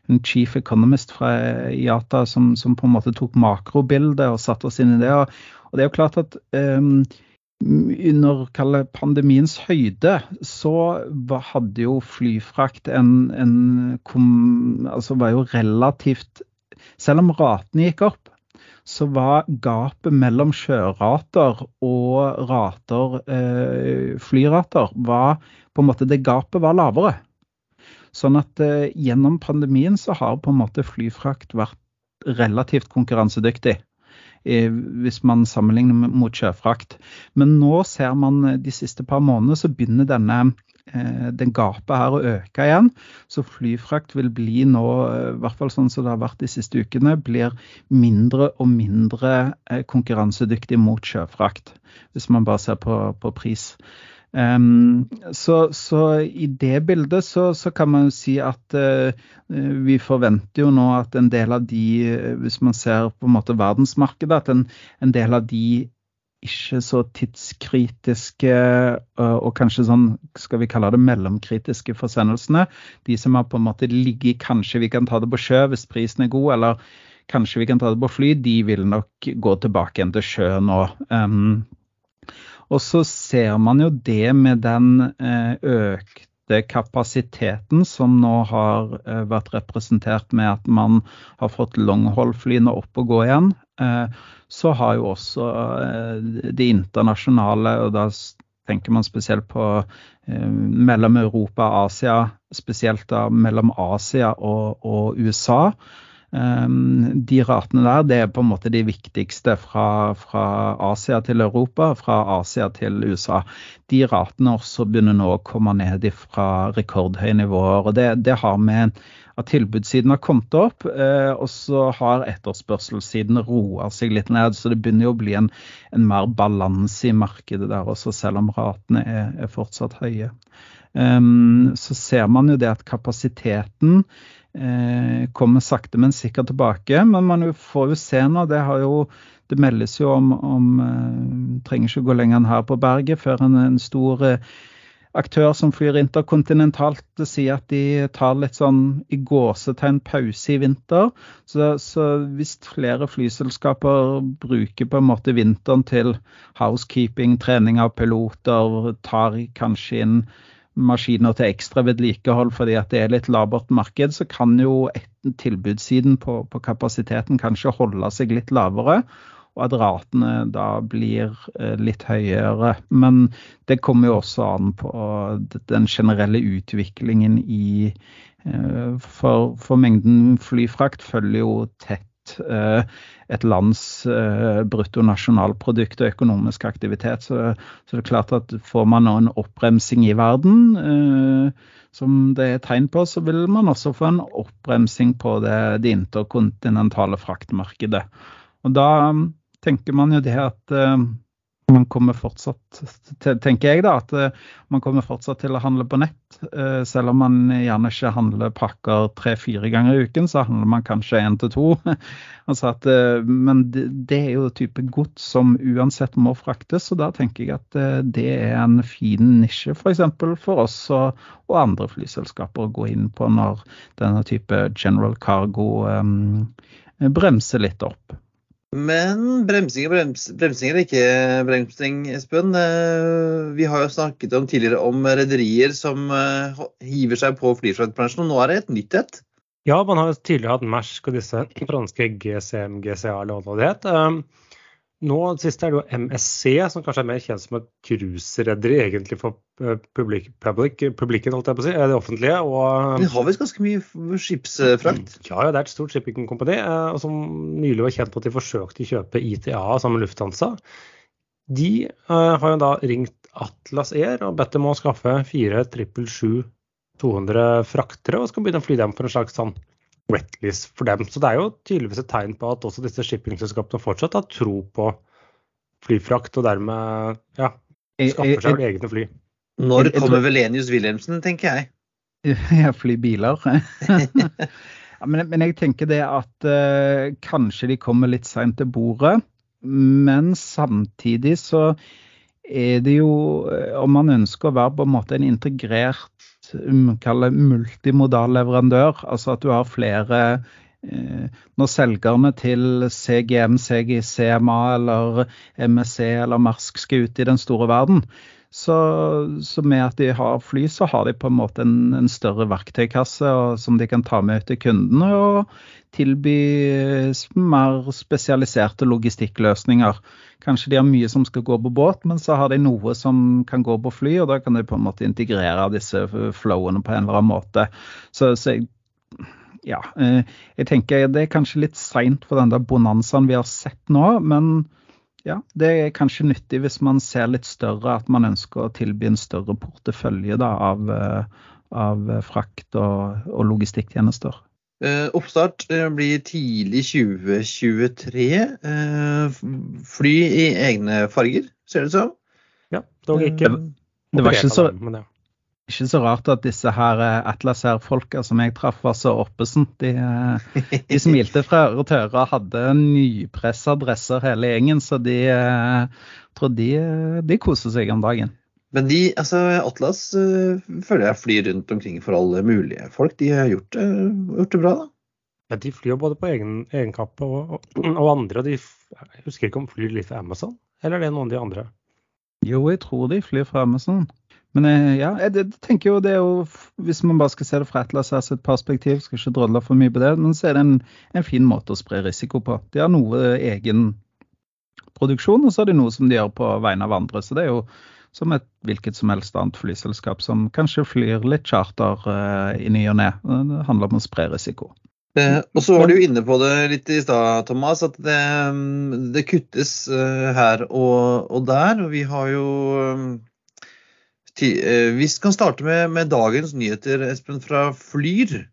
en chief economist fra IATA som, som, på en måte tok makrobildet og satte oss inn i det. Og det er jo klart at um, under pandemiens høyde så hadde jo flyfrakt en, en kom, altså var jo relativt Selv om ratene gikk opp, så var gapet mellom sjørater og rater, eh, flyrater, var på en måte det gapet var lavere. Sånn at eh, gjennom pandemien så har på en måte flyfrakt vært relativt konkurransedyktig. Eh, hvis man sammenligner mot sjøfrakt. Men nå ser man eh, de siste par månedene så begynner denne Eh, den gapet her å øke igjen. Så flyfrakt vil bli nå, i hvert fall sånn som det har vært de siste ukene, blir mindre og mindre konkurransedyktig mot sjøfrakt. Hvis man bare ser på, på pris. Um, så, så, i det bildet så, så, kan man jo si at uh, vi forventer jo nå at en del av de, hvis man ser på en måte verdensmarkedet, at en, en del av de ikke så tidskritiske øh, og kanskje sånn, skal vi kalle det mellomkritiske forsendelsene. De som har på en måte ligget Kanskje vi kan ta det på sjø hvis prisen er god, eller kanskje vi kan ta det på fly. De vil nok gå tilbake igjen til sjø nå. Um, og så ser man jo det med den øh, økte kapasiteten som nå har øh, vært representert med at man har fått longhold-flyene opp og gå igjen så har jo også eh, de internasjonale, og da tenker man spesielt på eh, mellom Europa og Asia, spesielt da mellom Asia og, og USA. Um, de ratene der det er på en måte de viktigste fra, fra, Asia til Europa, fra Asia til USA. De ratene også begynner nå å komme ned fra rekordhøye nivåer. og Det, det har med at tilbudssiden har kommet opp, eh, og så har etterspørselssiden roa seg litt ned. Så det begynner jo å bli en, en mer balanse i markedet der også, selv om ratene er, er fortsatt høye. Um, så ser man jo det at kapasiteten kommer sakte, men sikkert tilbake. Men man får jo se nå, det jo det meldes jo om, om uh, Trenger ikke gå lenger enn her på berget før en, en stor uh, aktør som flyr interkontinentalt sier at de tar litt sånn i gåsetegn pause i vinter. Så, så, hvis flere flyselskaper bruker på en måte vinteren til housekeeping, trening av piloter, tar kanskje inn maskiner til ekstra vedlikehold fordi at det er litt labert marked, så kan jo tilbudssiden på, på kapasiteten kanskje holde seg litt lavere og at ratene da blir eh, litt høyere. Men det kommer jo også an på den generelle utviklingen i eh, For, for mengden flyfrakt følger jo tett eh, et lands bruttonasjonalprodukt og økonomisk aktivitet. Så, så, det er klart at får man nå en oppbremsing i verden, som det er tegn på, så vil man også få en oppbremsing på det, det interkontinentale fraktmarkedet. Og da tenker man jo det at man kommer fortsatt tenker jeg da, at uh, man kommer fortsatt til å handle på nett. Uh, selv om man gjerne ikke handler pakker tre-fire ganger i uken, så handler man kanskje én til to. [LAUGHS] altså at, men det, er jo type gods som uansett må fraktes, så da tenker jeg at det er en fin nisje f.eks. For, for oss og, og, andre flyselskaper å gå inn på når denne type general cargo um, bremser litt opp. Men bremsing og brems, bremsing eller ikke bremsing, Espen. Eh, vi har jo snakket om tidligere om rederier som eh, hiver seg på flyfraktbransjen, og nå er det et nytt et. Ja, man har tidligere hatt Mersk og disse franske GCM, GCA eller hva det het. Nå sist er det jo MSC, som kanskje er mer kjent som et cruiserederi egentlig for eh, publik, public, publikken, holdt jeg på å si, det offentlige. Og, De har visst ganske mye skipsfrakt? Ja, ja, det er et stort shipping company eh, som nylig var kjent på at de forsøkte å kjøpe ITA sammen med Lufthansa. De uh, har jo da ringt Atlas Air og bedt dem å skaffe fire 777-200 fraktere og skal begynne å fly dem for en slags sånn wetlist for dem. Så det er jo tydeligvis et tegn på at også disse shippingselskapene fortsatt har tro på flyfrakt, og dermed ja, skaffer seg egne fly. Når kommer Velenius Wilhelmsen, tenker jeg. [LAUGHS] Ja, fly biler. [LAUGHS] Ja, men, men, jeg tenker det at uh, kanskje de kommer litt seint til bordet. Men samtidig så er det jo, om man ønsker å være på en måte en integrert um, multimodal leverandør, altså at du har flere Eh, når selgerne til CGM, CG, CMA eller MSC eller Marsk skal ut i den store verden, så, så, med at de har fly, så har de på en måte en, en større verktøykasse og, som de kan ta med til kundene og tilby mer spesialiserte logistikkløsninger. Kanskje de har mye som skal gå på båt, men så har de noe som kan gå på fly, og da kan de på en måte integrere disse flowene på en eller annen måte. Så, så jeg ja, eh, jeg tenker det er kanskje litt seint for den der bonanzaen vi har sett nå. Men ja, det er kanskje nyttig hvis man ser litt større, at man ønsker å tilby en større portefølje da, av, eh, av, frakt og, og logistikktjenester. Eh, oppstart blir tidlig 2023. Eh, fly i egne farger, ser det ut som. Ja, dog ikke. Det, det var ikke så... Ikke så rart at disse her eh, Atlas Air-folka som jeg traff, var så oppesen. De, eh, de smilte fra øre til øre og hadde nypressa dresser hele gjengen, så de eh, tror de, de koser seg om dagen. Men de, altså Atlas føler jeg flyr rundt omkring for alle mulige folk. De har gjort, gjort det bra, da. Ja, De flyr både på egen, egen kappe og, og, og, andre. De, jeg husker ikke om de flyr litt for Amazon, eller er det noen av de andre? Jo, jeg tror de flyr for Amazon. Men eh, ja, jeg tenker jo det er jo Hvis man bare skal se det fra et eller annet perspektiv, skal ikke drodle for mye på det, men så er det en, en, fin måte å spre risiko på. De har noe egen produksjon, og så har de noe som de gjør på vegne av andre. Så det er jo som et hvilket som helst annet flyselskap som kanskje flyr litt charter uh, i ny og ne. Det handler om å spre risiko. Eh, og så var du jo inne på det litt i stad, Thomas, at det, det kuttes uh, her og, og, der. Og vi har jo um, Eh, vi kan starte med, med, dagens nyheter, Espen, fra Flyr.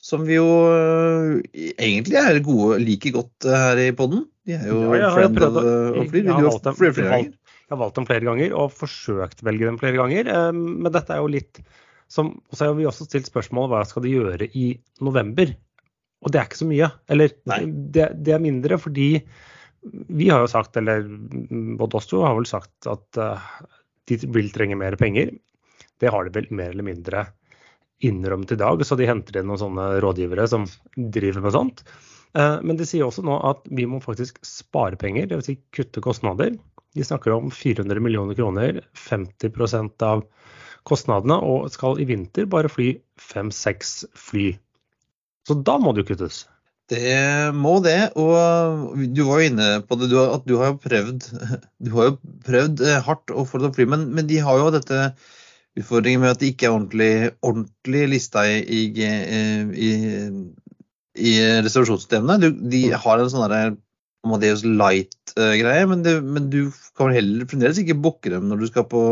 Som vi jo eh, egentlig er gode, like godt eh, her i poden. De er jo ja, friend of, of Flyr. Jeg har, valgt dem, flere, ganger. jeg har valgt dem flere ganger og forsøkt å velge dem flere ganger. Men dette er jo litt som Så har vi også stilt spørsmål hva skal de gjøre i november. Og det er ikke så mye. Eller det, det, er mindre fordi vi har jo sagt, eller både oss to har vel sagt at de vil trenge mer penger. Det har de vel mer eller mindre innrømt i dag, så de henter inn noen sånne rådgivere som driver med sånt. Eh, men de sier også nå at vi må faktisk spare penger, dvs. Si kutte kostnader. De snakker om 400 millioner kroner, 50% av kostnadene, og skal i vinter bare fly fem-seks fly. Så da må det jo kuttes. Det må det. Og du var jo inne på det, at du har jo prøvd, [LAUGHS] du har jo prøvd eh, hardt å få det til å fly. Men, men, de har jo dette utfordringen med at de ikke er ordentlig, ordentlig lista i, i, i, i reservasjonssystemene. De har en sånn Amadeus Light-greie, men, men, du kan heller fremdeles ikke booke dem når du skal på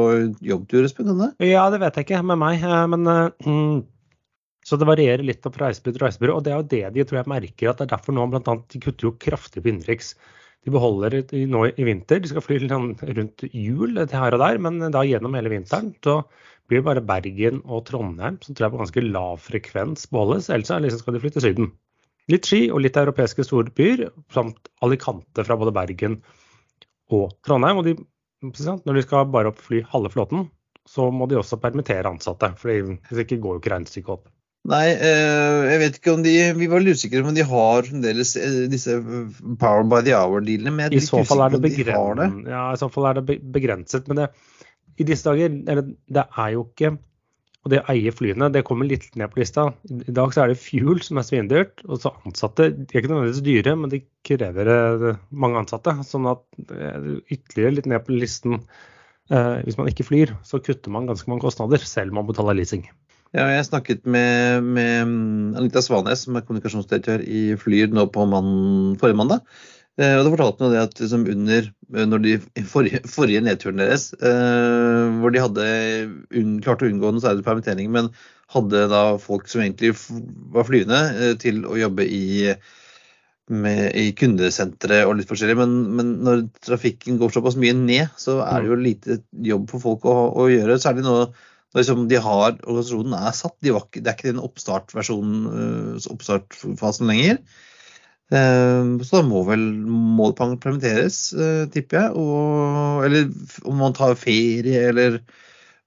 jobbtur? Espen, Ja, det vet jeg ikke med meg. Eh, men mm så det varierer litt fra reisebyrå til reisebyrå. Og det er jo det de tror jeg merker, at det er derfor nå bl.a. de kutter jo kraftig på innenriks. De beholder det nå i vinter. De skal fly rundt jul til her og der, men da gjennom hele vinteren så blir det bare Bergen og Trondheim som tror jeg på ganske lav frekvens beholdes. Ellers liksom skal de flytte til Syden. Litt Ski og litt europeiske storbyer, samt Alicante fra både Bergen og Trondheim. Og de, når de skal bare opp fly halve flåten, så må de også permittere ansatte. For hvis ikke går jo ikke regnestykket opp. Nei, eh, jeg vet ikke om de Vi var litt usikre på om de har fremdeles eh, disse Power by the Hour-dealene. I så fall er det, begren... ja, i så fall er det begrenset. Men det, i disse dager eller, Det er jo ikke Og det å eie flyene, det kommer litt ned på lista. I dag så er det fuel som er svindyrt. Og så ansatte De er ikke nødvendigvis dyre, men de krever eh, mange ansatte. Sånn at ytterligere litt ned på listen. Hvis man ikke flyr, så kutter man ganske mange kostnader, selv om man betaler leasing. Ja, jeg snakket med, med Anita Svanes, som er kommunikasjonsdirektør i Flyr nå på mann, forrige mandag. Eh, og da fortalte hun det at liksom under eh, når de forrige, forrige nedturen deres, eh, hvor de hadde un, klart å unngå noe særlig permittering, men hadde da folk som egentlig var flyende eh, til å jobbe i, med, i kundesentre og litt forskjellig. Men, men, når trafikken går såpass mye ned, så er det jo lite jobb for folk å, å gjøre. Særlig nå Liksom, de har, Organisasjonen er satt. De var, det er ikke den oppstartversjonen, uh, oppstartfasen lenger. Uh, så da må vel må det permitteres, uh, tipper jeg. Og, eller om man tar ferie, eller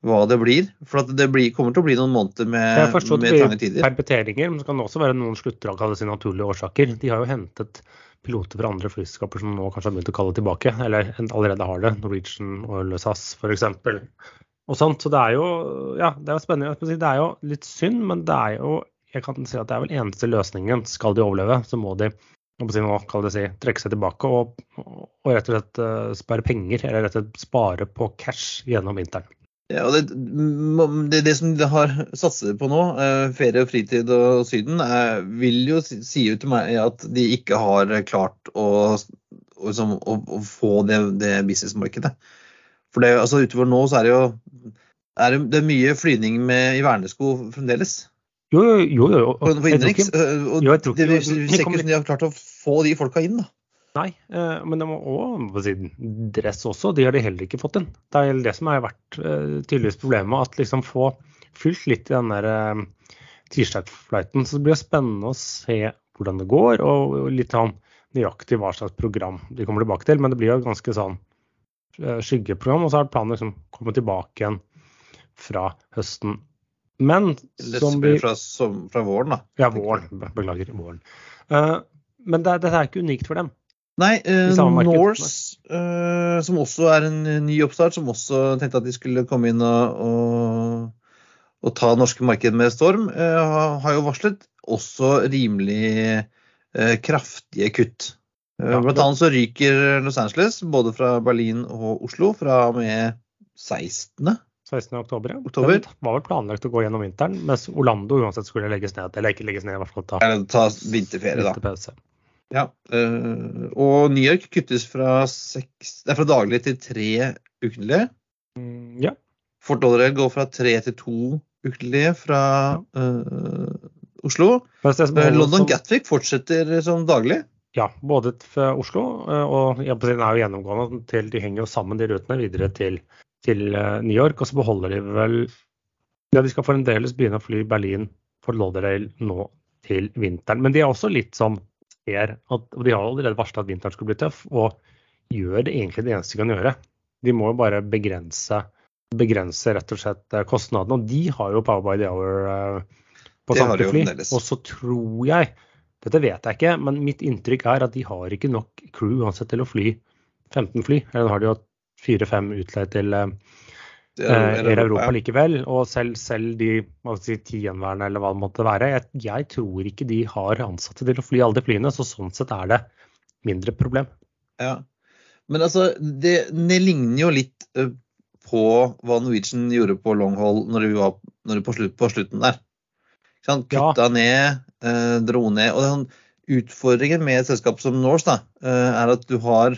hva det blir. For det blir, kommer til å bli noen måneder med, med trange tider. Permitteringer, men så kan det også være noen slutter av sine naturlige årsaker. De har jo hentet piloter fra andre flyselskaper som nå kanskje har begynt å kalle tilbake, eller allerede har det. Norwegian og SAS f.eks. Og sånt. Så det er jo ja, det er spennende. Det er jo litt synd, men det er jo jeg kan si at det er vel eneste løsningen. Skal de overleve, så må de nå, si, trekke seg tilbake og, og rett og slett uh, spare penger, eller rett og slett spare på cash gjennom vinteren. Ja, og det, det, det, som de har satset på nå, eh, ferie og fritid og Syden, er, vil jo si ut til meg at de ikke har klart å, å, liksom, å, å få det, det businessmarkedet. For det, altså, utover nå så er det jo er det, er mye flyvning i vernesko fremdeles. Jo, jo, jo. jo. På, på innenriks. Og jo, det ut som de har klart å få de folka inn. da. Nei, eh, men de må også si, dress også. De har de heller ikke fått inn. Det er det som har vært uh, tydeligvis problemet. At liksom få fylt litt i den der uh, tirsdagsflighten. Så det blir spennende å se hvordan det går, og, litt sånn nøyaktig hva slags program de kommer tilbake til. Men det blir jo ganske sånn skyggeprogram, og så har planen liksom komme tilbake igjen fra høsten. Men som vi fra, som, fra våren, da. Ja, våren. Beklager. Våren. Uh, men det, dette er ikke unikt for dem. Nei, uh, Norse, uh, som også er en ny oppstart, som også tenkte at de skulle komme inn og, og, og ta norske marked med storm, uh, har jo varslet også rimelig kraftige kutt. Ja, Blant annet så ryker Los Angeles, både fra Berlin og Oslo, fra og med 16. 16. oktober, ja. oktober. Det var vel planlagt å gå gjennom vinteren, mens Orlando uansett skulle legges ned. Eller ikke legges ned, i hvert fall ta, ta vinterferie, da. Ja, øh, og New York kuttes fra, seks, fra daglig til tre ukentlige. Mm, ja. Fort Lauderdale går fra tre til to ukentlige fra øh, Oslo. London London Gatwick fortsetter som daglig. Ja, både fra Oslo og ja, den er jo gjennomgående til de henger jo sammen de rutene videre til, til New York. Og så beholder de vel Ja, de skal fremdeles begynne å fly Berlin for Lauderdale nå til vinteren. Men de er også litt sånn ser at og De har allerede varsla at vinteren skulle bli tøff, og gjør det egentlig det eneste de kan gjøre. De må jo bare begrense, begrense rett og slett eh, kostnadene. Og de har jo Power by the Hour på samtlige fly. Og så tror jeg, dette vet jeg ikke, men mitt inntrykk er at de har ikke nok crew uansett til å fly 15 fly. Eller har de jo fire-fem utleid til uh, Air Europa likevel. Og selv, selv de si, ti gjenværende eller hva det måtte være, jeg, jeg, tror ikke de har ansatte til å fly alle de flyene. Så sånn sett er det mindre problem. Ja, Men altså, det, det ligner jo litt på hva Norwegian gjorde på long haul når de var når de på, slutt, på, slutten der. Kutta ja. ned, eh, dro ned. og den Utfordringen med et selskap som Norse da, er at du har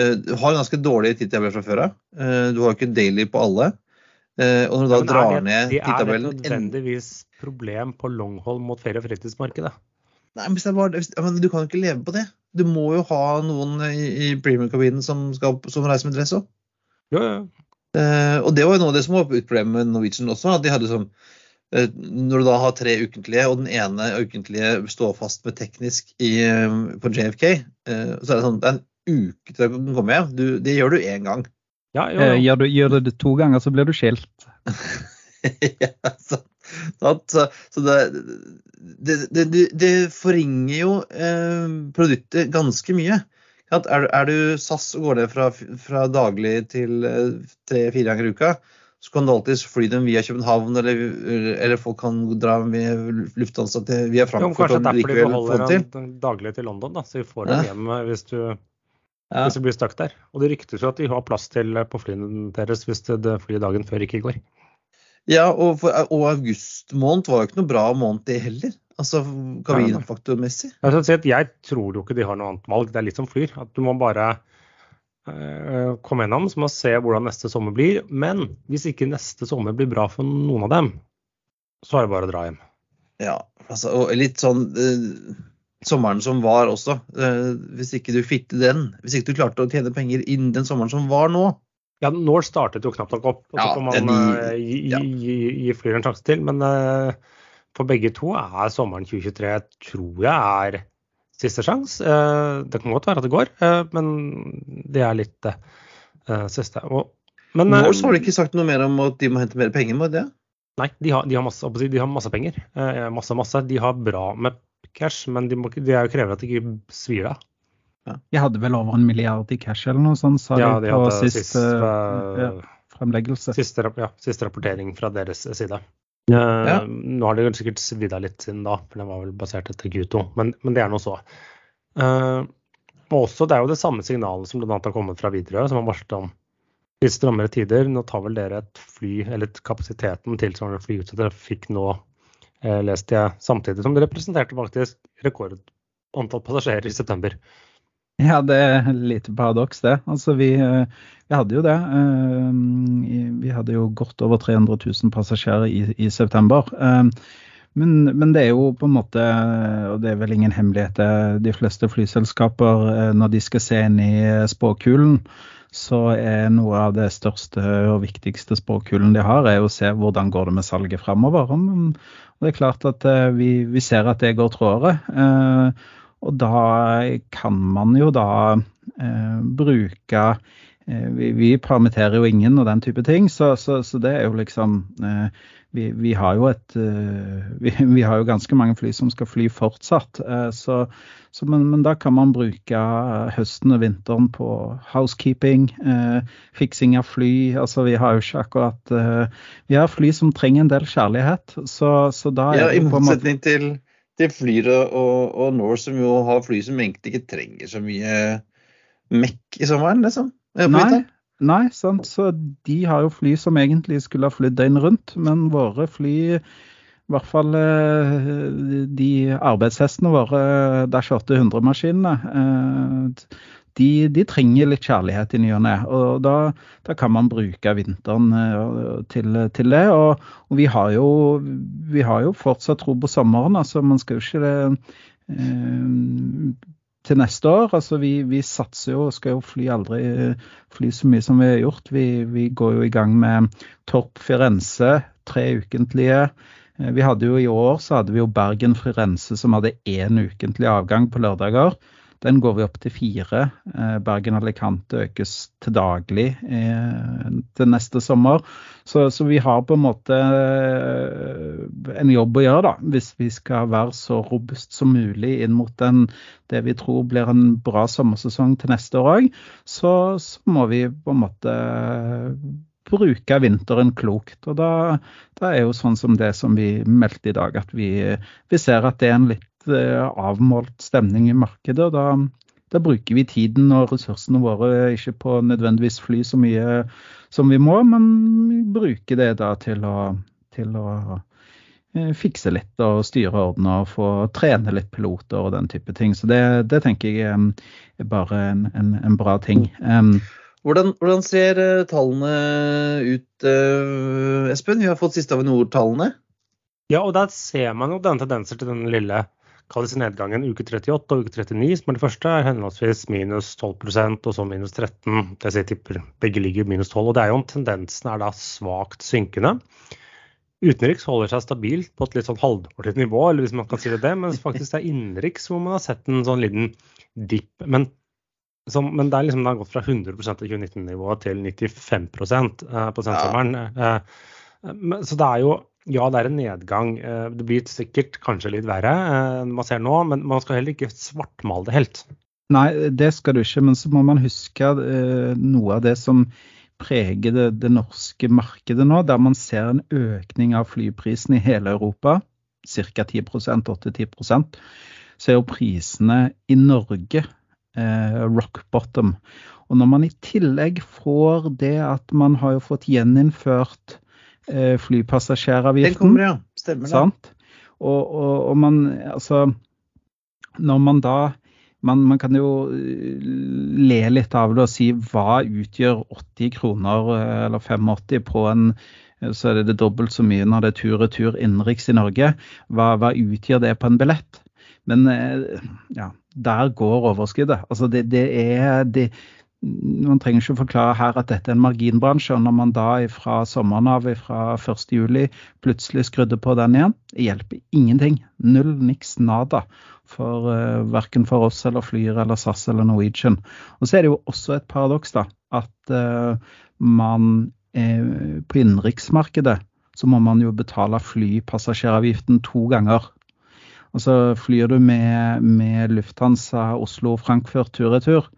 Eh, du har ganske dårlige tidtabeller fra før av. Eh, du har ikke daily på alle. Eh, og når du da ja, drar det, ned det Er et nødvendigvis problem på longhold mot ferie- og fritidsmarkedet? Nei, men, bare, men, Du kan jo ikke leve på det. Du må jo ha noen i, i premium-kabinen som, som, reiser med dress òg. Ja, ja. Og det var jo noe av det som var problemet med Norwegian også. at de hadde sånn Når du da har tre ukentlige, og den ene ukentlige står fast med teknisk i, uh, på JFK, så er det sånn det er en uke til den komme hjem. Du, det gjør du én gang. Ja, jo, jo. Eh, gjør, du, gjør, du, det to ganger, så blir du skilt. [LAUGHS] ja, sant. så, så det, det, det, det, forringer jo eh, produktet ganske mye. Er, er, du SAS og går ned fra, fra daglig til eh, tre-fire ganger i uka, så kan du alltids fly dem via København, eller, eller folk kan dra med Lufthansa via Frankfurt. Jo, kanskje derfor de beholder den daglig til London, da, så vi får dem hjem eh, hvis du ja. hvis det blir stuck der. Og det ryktes jo at de har plass til på flyene deres hvis det flyet dagen før ikke går. Ja, og, for, og august måned var jo ikke noe bra måned det heller. Altså kabinfaktormessig. Jeg, jeg tror jo ikke de har noe annet valg. Det er litt som flyr. At du må bare komme gjennom så må vi se hvordan neste sommer blir. Men hvis ikke neste sommer blir bra for noen av dem, så er det bare å dra hjem. Ja, altså, og litt sånn eh, sommeren som var også. Eh, hvis ikke du fikk den, hvis ikke du klarte å tjene penger innen den sommeren som var nå, Ja, nå startet jo knapt nok opp, og så Ja, får man eh, gi, ja. gi, gi Flyr en sjanse til. Men eh, for begge to er sommeren 2023 tror jeg er siste sjanse. Eh, det kan godt være at det går, eh, men det er litt det eh, siste. Og, men Norse har de ikke sagt noe mer om at de må hente mer penger, med det? Nei, de har, de, har masse, de har masse penger. Eh, masse, masse. De har bra med cash, men de, må, de er jo krever at det ikke svir av. De hadde vel over en milliard i cash eller noe sånt, sa Ja, de på siste, siste sist, eh, ja, fremleggelse. Siste, ja, siste rapportering fra deres side. Ja. Nå har det sikkert svidd av litt siden da, for den var vel basert etter Q2, men, men det er nå så. Uh, og også, Det er jo det samme signalet som bl.a. har kommet fra Widerøe, som har varslet om litt strammere tider. Nå tar vel dere et fly, eller et kapasiteten tilsvarende fly ut til trafikk nå, eh, leste jeg, samtidig som det representerte faktisk rekordantall passasjerer i september. Ja, det er et lite paradoks, det. Altså, vi, eh, vi hadde jo det. eh, Vi hadde jo godt over 300 000 passasjerer i, i september. Eh, Men, men det er jo på en måte, og det er vel ingen hemmelighet, de fleste flyselskaper, når de skal se inn i spåkulen, så er noe av det største og viktigste spåkulen de har, er å se hvordan går det med salget fremover. Og det er klart at vi, vi ser at det går trådere. Eh, Og da kan man jo da eh, bruke eh, vi, vi permitterer jo ingen og den type ting, så, så, så det er jo liksom eh, vi, vi, har jo et eh, vi, [LAUGHS] vi, har jo ganske mange fly som skal fly fortsatt. eh, så, så men, men, da kan man bruke høsten og vinteren på housekeeping, eh, fiksing av fly. altså Vi har jo ikke akkurat eh, Vi har fly som trenger en del kjærlighet. Så, så da Ja, er I det på en måte motsetning til, til Flyr og, og Norse, som jo har fly som egentlig ikke trenger så mye mekk i sommeren, liksom. Eh, Nei, nei, sant. Så de har jo fly som egentlig skulle ha flydd døgnet rundt, men våre fly, i hvert fall eh, de arbeidshestene våre, Dash 800-maskinene, eh, de, de trenger litt kjærlighet i ny og ne. Og da, da kan man bruke vinteren eh, til, til det. Og, og vi, har jo, vi har jo fortsatt tro på sommeren. altså Man skal jo ikke eh, til neste år. Altså vi, vi satser jo skal jo fly aldri fly så mye som vi har gjort. Vi, vi går jo i gang med Torp Firenze, tre ukentlige. Eh, Vi hadde jo I år så hadde vi jo Bergen Firenze som hadde én ukentlig avgang på lørdager. Den går vi opp til fire. Eh, Bergen Alicante økes til daglig eh, til neste sommer. Så, så, vi har på en måte eh, en jobb å gjøre, da, hvis vi skal være så robust som mulig inn mot den, det vi tror blir en bra sommersesong til neste år òg. Så, så, må vi på en måte bruke vinteren klokt. Og da, da er jo sånn som det som vi meldte i dag, at vi, vi ser at det er en litt avmålt stemning i markedet. og da, da bruker vi tiden og ressursene våre ikke på nødvendigvis fly så mye som vi må, men vi bruker det da til å, til å eh, fikse litt og styre ordne og få trene litt piloter og den type ting. Så det, det tenker jeg er bare en, en, en bra ting. Um, hvordan, hvordan, ser tallene ut, uh, Espen? Vi har fått siste Avinor-tallene. Ja, og der ser man jo denne tendenser til den lille kalles nedgangen uke 38 og uke 39, som er det første, er henholdsvis minus 12 og så minus 13. Det jeg tipper begge ligger minus 12. og det er jo om Tendensen er da svakt synkende. Utenriks holder seg stabilt på et litt sånn halvdårlig nivå, eller hvis man kan si det, det mens faktisk det er innenriks hvor man har sett en sånn liten dipp. Men, som, men det, er liksom, det har gått fra 100 av 2019-nivået til 95 eh, på sensommeren. Ja. Så det er jo ja, det er en nedgang. Det blir sikkert kanskje litt verre enn man ser nå, men man skal heller ikke svartmale det helt. Nei, det skal du ikke, men så må man huske noe av det som preger det, det norske markedet nå, der man ser en økning av flyprisen i hele Europa, ca. 10% 8-10 så er jo prisene i Norge eh, rock bottom. Og når man i tillegg får det at man har jo fått gjeninnført eh, flypassasjeravgiften. Den kommer, ja. Stemmer det. Sant? Og, og, og man, altså Når man da man, man, kan jo le litt av det og si hva utgjør 80 kroner eller 85 på en så er det det dobbelt så mye når det er tur-retur innenriks i Norge. Hva, hva, utgjør det på en billett? Men ja, der går overskuddet. Altså det, det er det, man trenger ikke forklare her at dette er en marginbransje. og Når man da fra sommeren av fra 1.7 plutselig skrudde på den igjen, det hjelper ingenting. Null, niks, nada. For uh, Verken for oss eller Flyr eller SAS eller Norwegian. Og Så er det jo også et paradoks da, at uh, man uh, på innenriksmarkedet så må man jo betale flypassasjeravgiften to ganger. Altså Flyr du med, med Lufthansa Oslo-Frankfurt tur-retur,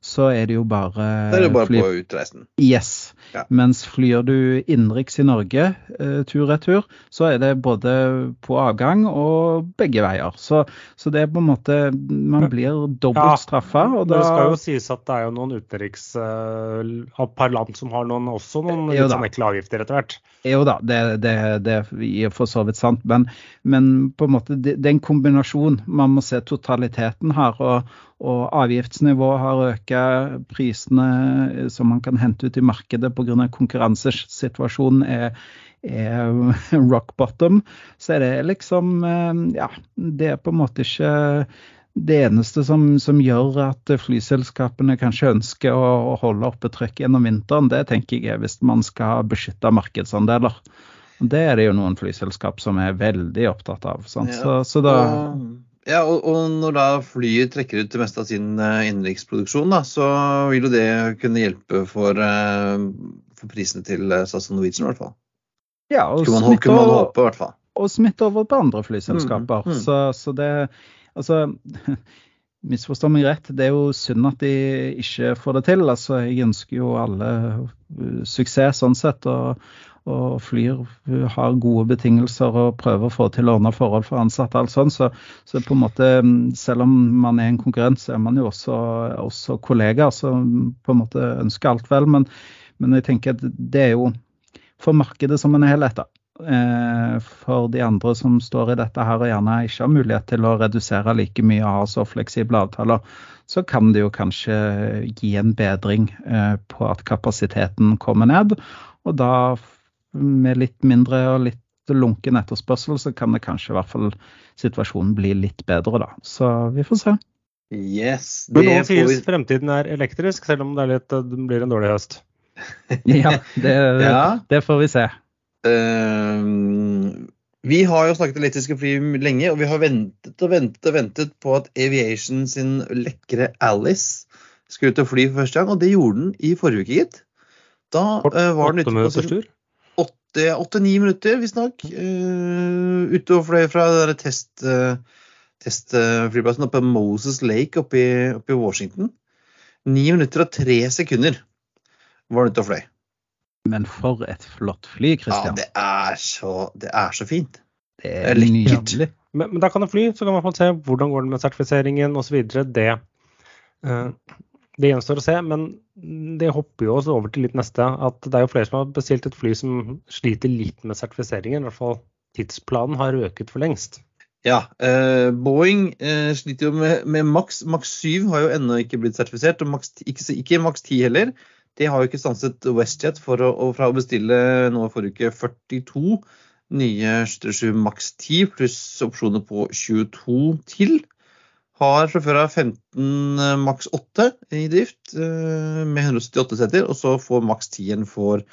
så er det jo bare Det er jo bare fly... på utreisen. Yes. Ja. Mens flyr du innenriks i Norge eh, tur-retur, så er det både på avgang og begge veier. Så, så det er på en måte Man blir dobbelt ja, straffa. Og da... Det skal jo sies at det er jo noen utenriks uh, par land som har noen, også noen litt sånne ekle avgifter etter hvert. Jo da, det, det, det er for så vidt sant. Men, men på en måte, det, det er en kombinasjon. Man må se totaliteten her. og og avgiftsnivået har økt. Prisene som man kan hente ut i markedet pga. konkurransesituasjonen er, er [LAUGHS] rock bottom. Så er det liksom eh, Ja, det er på en måte ikke det eneste som, som gjør at flyselskapene kanskje ønsker å, å holde oppe trykket gjennom vinteren, det tenker jeg er hvis man skal beskytte markedsandeler. Det er det jo noen flyselskap som er veldig opptatt av. Ja. Så, så da ja, og, og, når da flyet trekker ut det meste av sin uh, innenriksproduksjon, da, så vil jo det kunne hjelpe for, uh, for prisene til uh, SAS og Norwegian, i hvert fall. Ja, og smitte, håpe, fall. Og smitte over på andre flyselskaper. Mm, mm. Så, så, det Altså, [LAUGHS] misforstå meg rett, det er jo synd at de ikke får det til. Altså, jeg ønsker jo alle suksess sånn sett. og og Flyr har gode betingelser og prøver å få til ordna forhold for ansatte. alt sånt, så, så, på en måte, Selv om man er en konkurrent, så er man jo også, også kollegaer som på en måte ønsker alt vel. Men, men, jeg tenker at det er jo for markedet som en helhet. da. Eh, for de andre som står i dette her og gjerne ikke har mulighet til å redusere like mye og ha så fleksible avtaler, så kan det jo kanskje gi en bedring eh, på at kapasiteten kommer ned. Og da med litt mindre og litt lunken etterspørsel, så kan det kanskje i hvert fall situasjonen bli litt bedre, da. Så vi får se. Yes, det Men noen sier vi... fremtiden er elektrisk, selv om det, litt, det blir en dårlig høst. [LAUGHS] ja, det, ja, det, får vi se. Uh, vi har jo snakket elektriske fly lenge, og vi har ventet og ventet og ventet på at Aviation sin lekre Alice skulle ut og fly for første gang, og det gjorde den i forrige uke, gitt. Da uh, var den ute på sin åtte-ni minutter, visstnok. Uh, ute og fløy fra test, uh, testflyplassen oppe på Moses Lake oppe i, oppe i Washington. Ni minutter og tre sekunder var den ute og fløy. Men for et flott fly, Christian. Ja, det er så, det er så fint. Det er, det er lekkert. Men, men, da kan det fly, så kan man se hvordan går det med sertifiseringen osv. Det, uh, det gjenstår å se. Men det hopper jo oss over til litt neste. At det er jo flere som har bestilt et fly som sliter litt med sertifiseringen. I hvert fall tidsplanen har øket for lengst. Ja. Eh, Boeing eh, sliter jo med, med Max. Max 7 har jo ennå ikke blitt sertifisert, og Max, ikke, ikke, Max 10 heller. Det har jo ikke stanset WestJet for å, fra å bestille nå forrige uke 42 nye 77 maks 10 pluss opsjoner på 22 til har fra før av 15 eh, maks 8 i drift eh, med 178 seter, og så får maks 10 for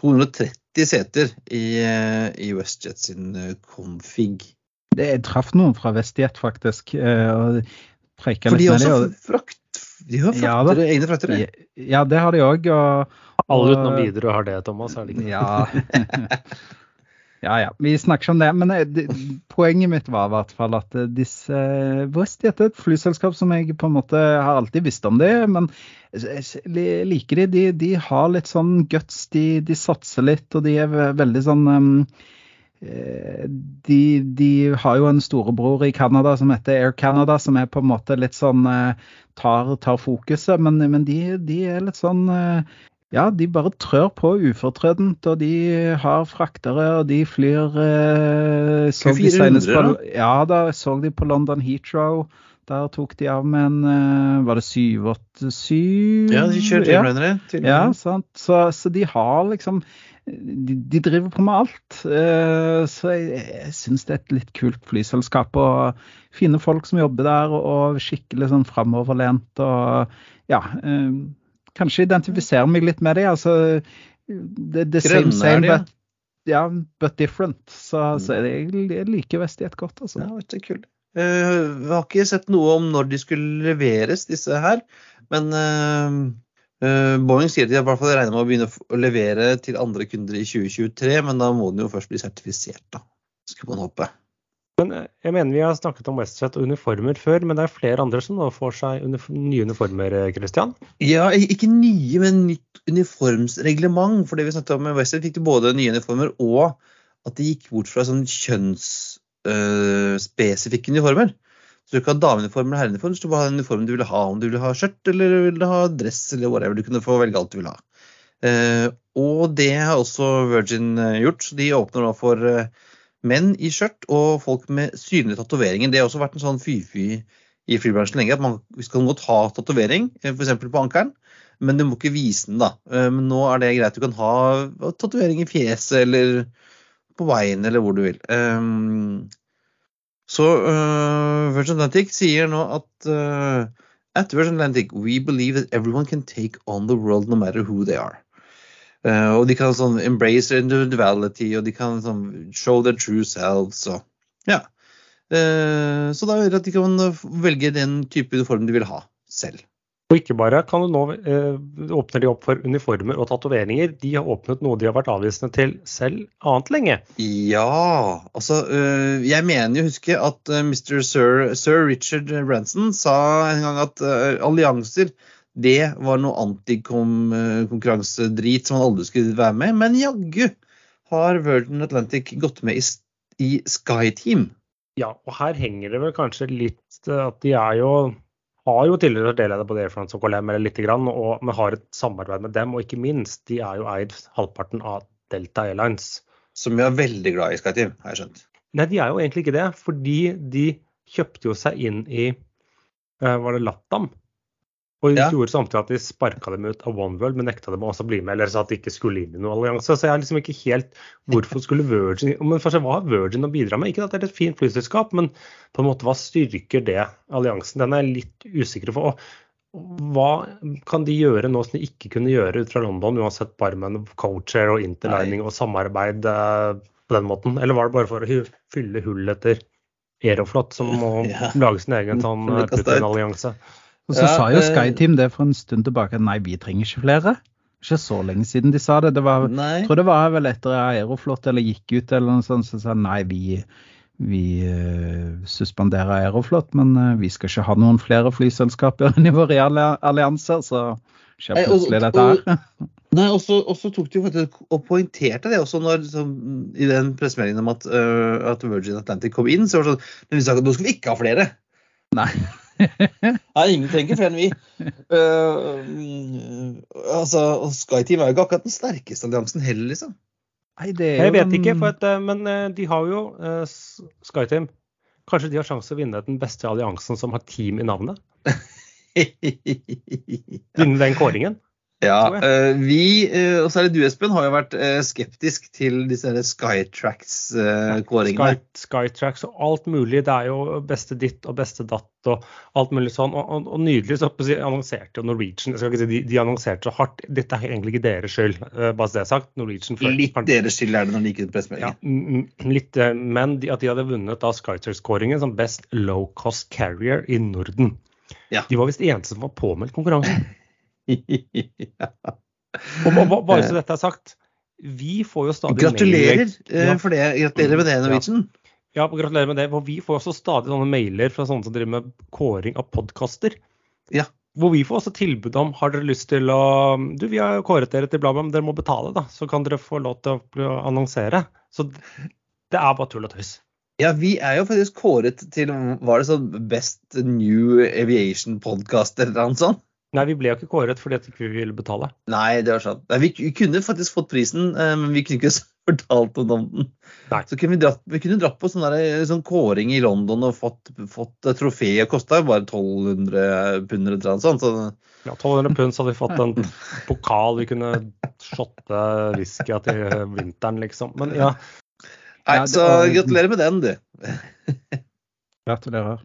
230 seter i, eh, i WestJet sin config. Det traff noen fra WestJet, faktisk. og For de også frakt, de har frakter, ja, egne fraktere? Ja, det har de òg. Alle utenom Widerøe har det, Thomas? Er det ikke? Ja. [LAUGHS] Ja, ja. Vi snakker ikke om det. Men det, poenget mitt var i hvert fall at eh, disse WestJet er et flyselskap som jeg på en måte har alltid visst om det, men jeg liker de. De, de har litt sånn guts, de, de, satser litt, og de er veldig sånn um, de, de, har jo en storebror i Canada som heter Air Canada, som er på en måte litt sånn tar, tar fokuset, men, men de, de, er litt sånn ja, de bare trør på ufortrødent, og de har fraktere, og de flyr eh, så de på, Ja, da så de på London Heathrow. Der tok de av med en eh, Var det 787? Ja, de kjører dreamlinere. Ja, ja sant. Så, så, de har liksom De, de driver på med alt. Eh, så jeg, jeg syns det er et litt kult flyselskap. Og fine folk som jobber der, og, skikkelig sånn framoverlent. Og ja. Eh, kanskje identifisere meg litt med dem. Altså, det, det same, same, er de, but, ja, but different. Så, så jeg, jeg liker Vestighet godt, altså. Ja, det er kult. Uh, vi har ikke sett noe om når de skulle leveres, disse her. Men eh, Boeing sier at de i hvert fall regner med å begynne å levere til andre kunder i 2023, men da må den jo først bli sertifisert, da. Skulle man håpe. Men eh, jeg mener vi har snakket om WestJet og uniformer før, men det er flere andre som nå får seg nye uniformer, eh, Christian. Ja, ikke nye, men nytt uniformsreglement. For det vi snakket om med Westset, fikk de både nye uniformer og at de gikk bort fra sånn kjønnsspesifikke uniformer. Så du kan ha dameuniform eller herreuniform, så du bare ha den uniformen du vil ha. Om du vil ha skjørt eller vil ha dress eller whatever. Du kunne få velge alt du vil ha. Eh, og det har også Virgin eh, gjort. så De åpner nå for eh, menn i skjørt og folk med synlige tatoveringer. Det har også vært en sånn fy-fy i flybransjen lenge at man skal godt ha tatovering, eh, f.eks. på ankelen, men du må ikke vise den. da. Eh, Men nå er det greit. Du kan ha tatovering i fjeset eller på veien eller hvor du vil. Um, så uh, Virgin Atlantic sier nå at uh, At Virgin Atlantic, we believe that everyone can take on the world no matter who they are. Uh, og de kan sånn embrace individuality, og de kan sånn show their true selves. Og, ja. Så da gjør det at de kan velge den type uniform de vil ha selv. Og ikke bare kan du nå eh, åpner de opp for uniformer og tatoveringer. De har åpnet noe de har vært avvisende til selv annet lenge. Ja, altså øh, Jeg mener jo husker huske at øh, Mr. Sir, Sir Richard Branson sa en gang at øh, allianser det var noe antikonkurransedrit som han aldri skulle være med. Men jaggu har Virgin Atlantic gått med i, i Sky Team. Ja, og her henger det vel kanskje litt eh, at de er jo har jo tidligere vært deleier på Air France og KLM eller lite grann, og vi har et samarbeid med dem. Og ikke minst, de er jo eid halvparten av Delta Airlines. Som vi er veldig glad i SkyTeam, har jeg skjønt. Nei, de er jo egentlig ikke det, fordi de kjøpte jo seg inn i eh, Var det Latam? Og Ja. gjorde samtidig at de sparka dem ut av One World, men nekta dem også å bli med. Eller sa at de ikke skulle inn i noen allianse. Så jeg er liksom ikke helt Hvorfor skulle Virgin Men først, hva har Virgin å bidra med? Ikke at det er et fint flyselskap, men på en måte hva styrker det alliansen? Den er jeg litt usikker på. Og hva kan de gjøre nå som de ikke kunne gjøre ut fra London, uansett Barmen, co-chair og interlining og samarbeid eh, på den måten? Eller var det bare for å fylle hull etter Aeroflot, som må [LAUGHS] Ja. lage sin egen sånn ut. Putin-allianse? Og så Ja, sa jo SkyTeam det for en stund tilbake nei, vi trenger ikke flere. Ikke så lenge siden de sa det. det var, jeg tror det var vel etter Aeroflot eller gikk ut eller noe sånt, så sa nei, vi, vi uh, suspenderer Aeroflot, men uh, vi skal ikke ha noen flere flyselskaper [LAUGHS] enn i våre allianser, så skjer plutselig dette her. [LAUGHS] Nei, og så tok de jo faktisk og poengterte det også når, så, i den pressemeldingen om at, uh, at Virgin Atlantic kom inn. så var det sånn, Men vi sa at nå skal vi ikke ha flere. Nei. Nei, ingen trenger flere enn vi. Uh, altså, og SkyTeam er jo ikke akkurat den sterkeste alliansen heller, liksom. Nei, det er jo... Jeg vet ikke, for at, eh, men eh, de har jo uh, SkyTeam. Kanskje de har sjanse til å vinne den beste alliansen som har team i navnet? [LAUGHS] Vinne den kåringen? Ja, øh, vi, øh, og særlig du Espen, har jo vært øh, skeptisk til disse Skytracks-kåringene. Sky, og alt mulig. Det er jo beste ditt og beste datt og alt mulig sånn. Og, og, og nydelig så annonserte jo Norwegian jeg skal ikke si, de, de annonserte så hardt. Dette er egentlig ikke deres skyld, eh, bare så det er sagt. Norwegian før, Litt deres skyld er det når de gikk ut Ja, pressemeldingen. mm, litt, eh, men de, at de hadde vunnet da Skytrax-kåringen som best low cost carrier i Norden. Ja. De var visst eneste som var påmeldt konkurransen. Ja. Og ba- ba- bare så dette er sagt, vi får jo stadig Gratulerer mailer- øh, for det. Gratulerer med det, Norwegian. ja, gratulerer med det. For vi får også stadig sånne mailer fra sånne som driver med kåring av podkaster. Ja. Hvor vi får også tilbud om har dere lyst til å Du, vi har kåret dere til bla, bla, men dere må betale, da. Så kan dere få lov til å annonsere. Så det er bare tull og tøys. Ja, vi er jo faktisk kåret til Var det sånn Best New Aviation Podcast eller noe sånt? Nei, vi ble jo ikke kåret fordi at ikke vi ville betale. Nei, det var sant. Nei, vi, kunne faktisk fått prisen, eh, men vi kunne ikke [LAUGHS] fortalt om den. Nei. Så kunne vi, dratt, vi kunne dratt på sånn, der, sånn kåring i London og fått, fått trofé. Det kosta bare 1200 pund eller noe sånt. Så, Ja, 1200 pund, så hadde vi fått en pokal vi kunne shotte whisky av til vinteren, liksom. Men ja, nei, så gratulerer med den, du. Gratulerer.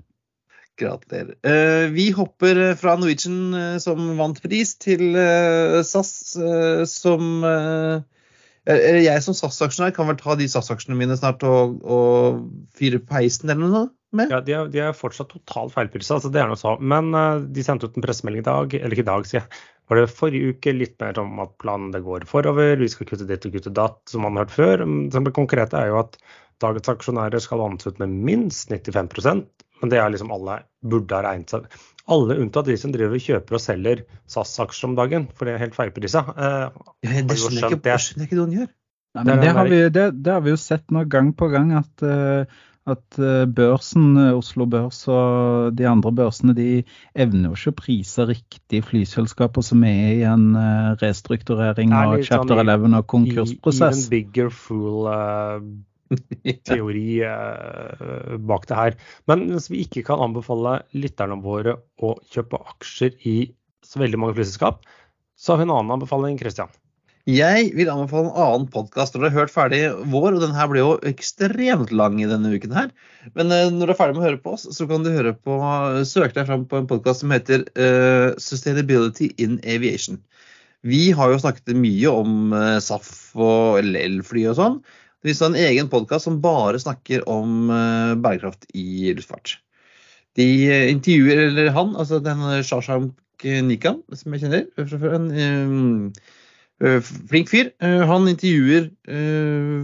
Gratulerer. Eh, vi hopper fra Norwegian eh, som vant pris, til eh, SAS eh, som eh, Jeg som SAS-aksjonær kan vel ta de SAS-aksjene mine snart og, og fyre på heisen eller noe med? Ja, de er, de er fortsatt totalt feilprisa, altså det er noe så. Men de sendte ut en pressemelding i dag, eller ikke i dag, sier jeg. Var det forrige uke litt mer om at planen det går forover, vi skal kutte ditt og kutte datt, som man har hørt før. Det konkrete er jo at dagens aksjonærer skal vannes ut med minst 95 men det er liksom alle burde ha regnet seg alle unntatt de som driver og kjøper og selger SAS-aksjer om dagen, for det er helt feilprisa. Eh, ja, det skjønner jeg ikke, det skjønner ikke gjør. Nei, men det har, vi, det, det har, vi, jo sett nå gang på gang, at, uh, at uh, børsen, Oslo Børs og de andre børsene, de evner jo ikke å prise riktig flyselskaper som er i en uh, restrukturering og sånn chapter 11 og konkursprosess. Even bigger fool [LAUGHS] teori eh, bak det her. Men hvis vi ikke kan anbefale lytterne våre å kjøpe aksjer i så veldig mange flyselskap, så har vi en annen anbefaling, Christian. Jeg vil anbefale en annen podkast du har hørt ferdig vår, og den her ble jo ekstremt lang i denne uken her. Men uh, når du er ferdig med å høre på oss, så kan du høre på, søke deg fram på en podkast som heter uh, Sustainability in Aviation. Vi har jo snakket mye om uh, SAF og LL-fly og sånn. Det finnes en egen podkast som bare snakker om uh, bærekraft i luftfart. De uh, intervjuer eller han, altså den Shashank Nikan, som jeg kjenner fra før. En flink fyr. han intervjuer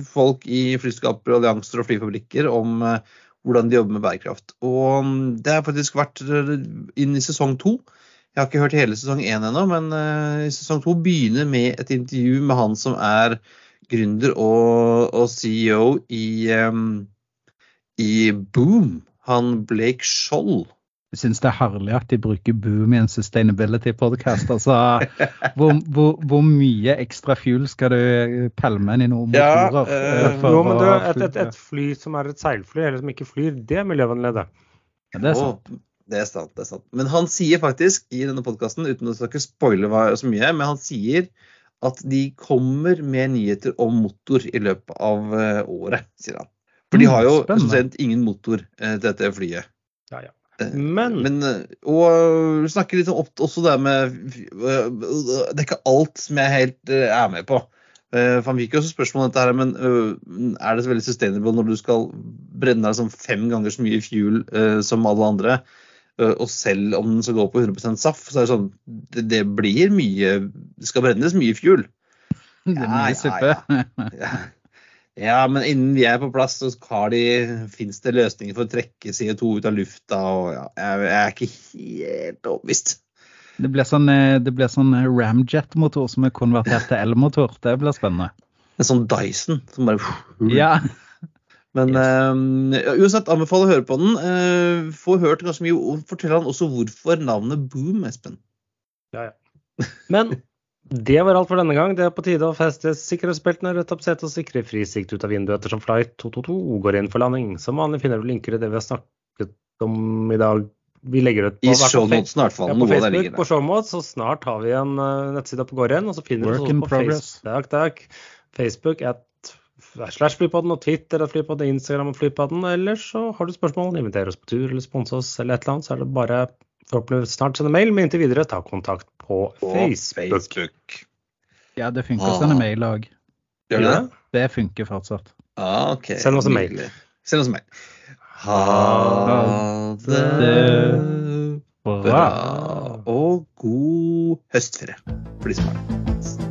folk i flyskaper, allianser og flyfabrikker om hvordan de jobber med bærekraft. Og um, det har faktisk vært inn i sesong to. Jeg har ikke hørt hele sesong én ennå, men sesong to begynner med et intervju med han som er gründer og, og CEO i, um, i, Boom, han Blake Skjold. Jeg syns det er herlig at de bruker Boom i en sustainability-podkast. Altså, hvor, hvor, hvor, mye ekstra fuel skal du pælme inn i noen motorer? Ja, uh, jo, men det, et, et, et, fly som er et seilfly, eller som ikke flyr, det er miljøvennlig, det. Ja, det er sant. Oh, det er sant, det er sant. Men han sier faktisk i denne podkasten, uten å ikke spoile så mye, men han sier at de kommer med nyheter om motor i løpet av eh, året, sier han. For de mm, har jo sendt ingen motor eh, til dette flyet. Ja, ja. Eh, Men, Men Og snakke litt om også det med Det er ikke alt som jeg helt er med på. For Han fikk jo også spørsmål om dette, her, men er det så veldig sustainable når du skal brenne deg som fem ganger så mye fuel som alle andre? Eh, og selv om den skal gå på 100% SAF, så er det sånn det, det, blir mye Det skal brennes mye fuel. Det er mye suppe. Ja, ja, ja, men innen vi er på plass, så de, finnes det løsninger for å trekke CO2 ut av lufta. og ja, jeg, jeg er ikke helt overbevist. Det blir sånn, eh, blir sånn Ramjet-motor som er konvertert til elmotor. Det blir spennende. En sånn Dyson som bare [LAUGHS] Ja. Men yes. uh, uansett, anbefaler å høre på den. Uh, få hørt ganske mye. Og Fortell han også hvorfor navnet Boom, Espen. Ja, ja. [LAUGHS] Men det var alt for denne gang. Det er på tide å feste sikkerhetsbeltene, rette opp setet og sikre frisikt ut av vinduet ettersom flight 222 går inn for landing. Som vanlig finner du linker i det vi har snakket om i dag. Vi legger ut på, I shownotes hvert fall. Ja, på Facebook på shownotes, og snart har vi en uh, nettside på gården. Og så finner du oss på progress. Facebook. Takk, takk. Facebook at slash Flypodden og Twitter og Flypodden, Instagram og Flypodden. Eller så har du spørsmål, inviter oss på tur eller sponse oss eller et eller annet, så er det bare forhåpentligvis snart sende mail. Men inntil videre, ta kontakt på, på Facebook. Facebook. Ja, det funker å sende mail òg. Gjør det? Det funker fortsatt. Ah, okay. Send oss en mail. Send oss en mail. Ha det bra og god høstferie for de som har det.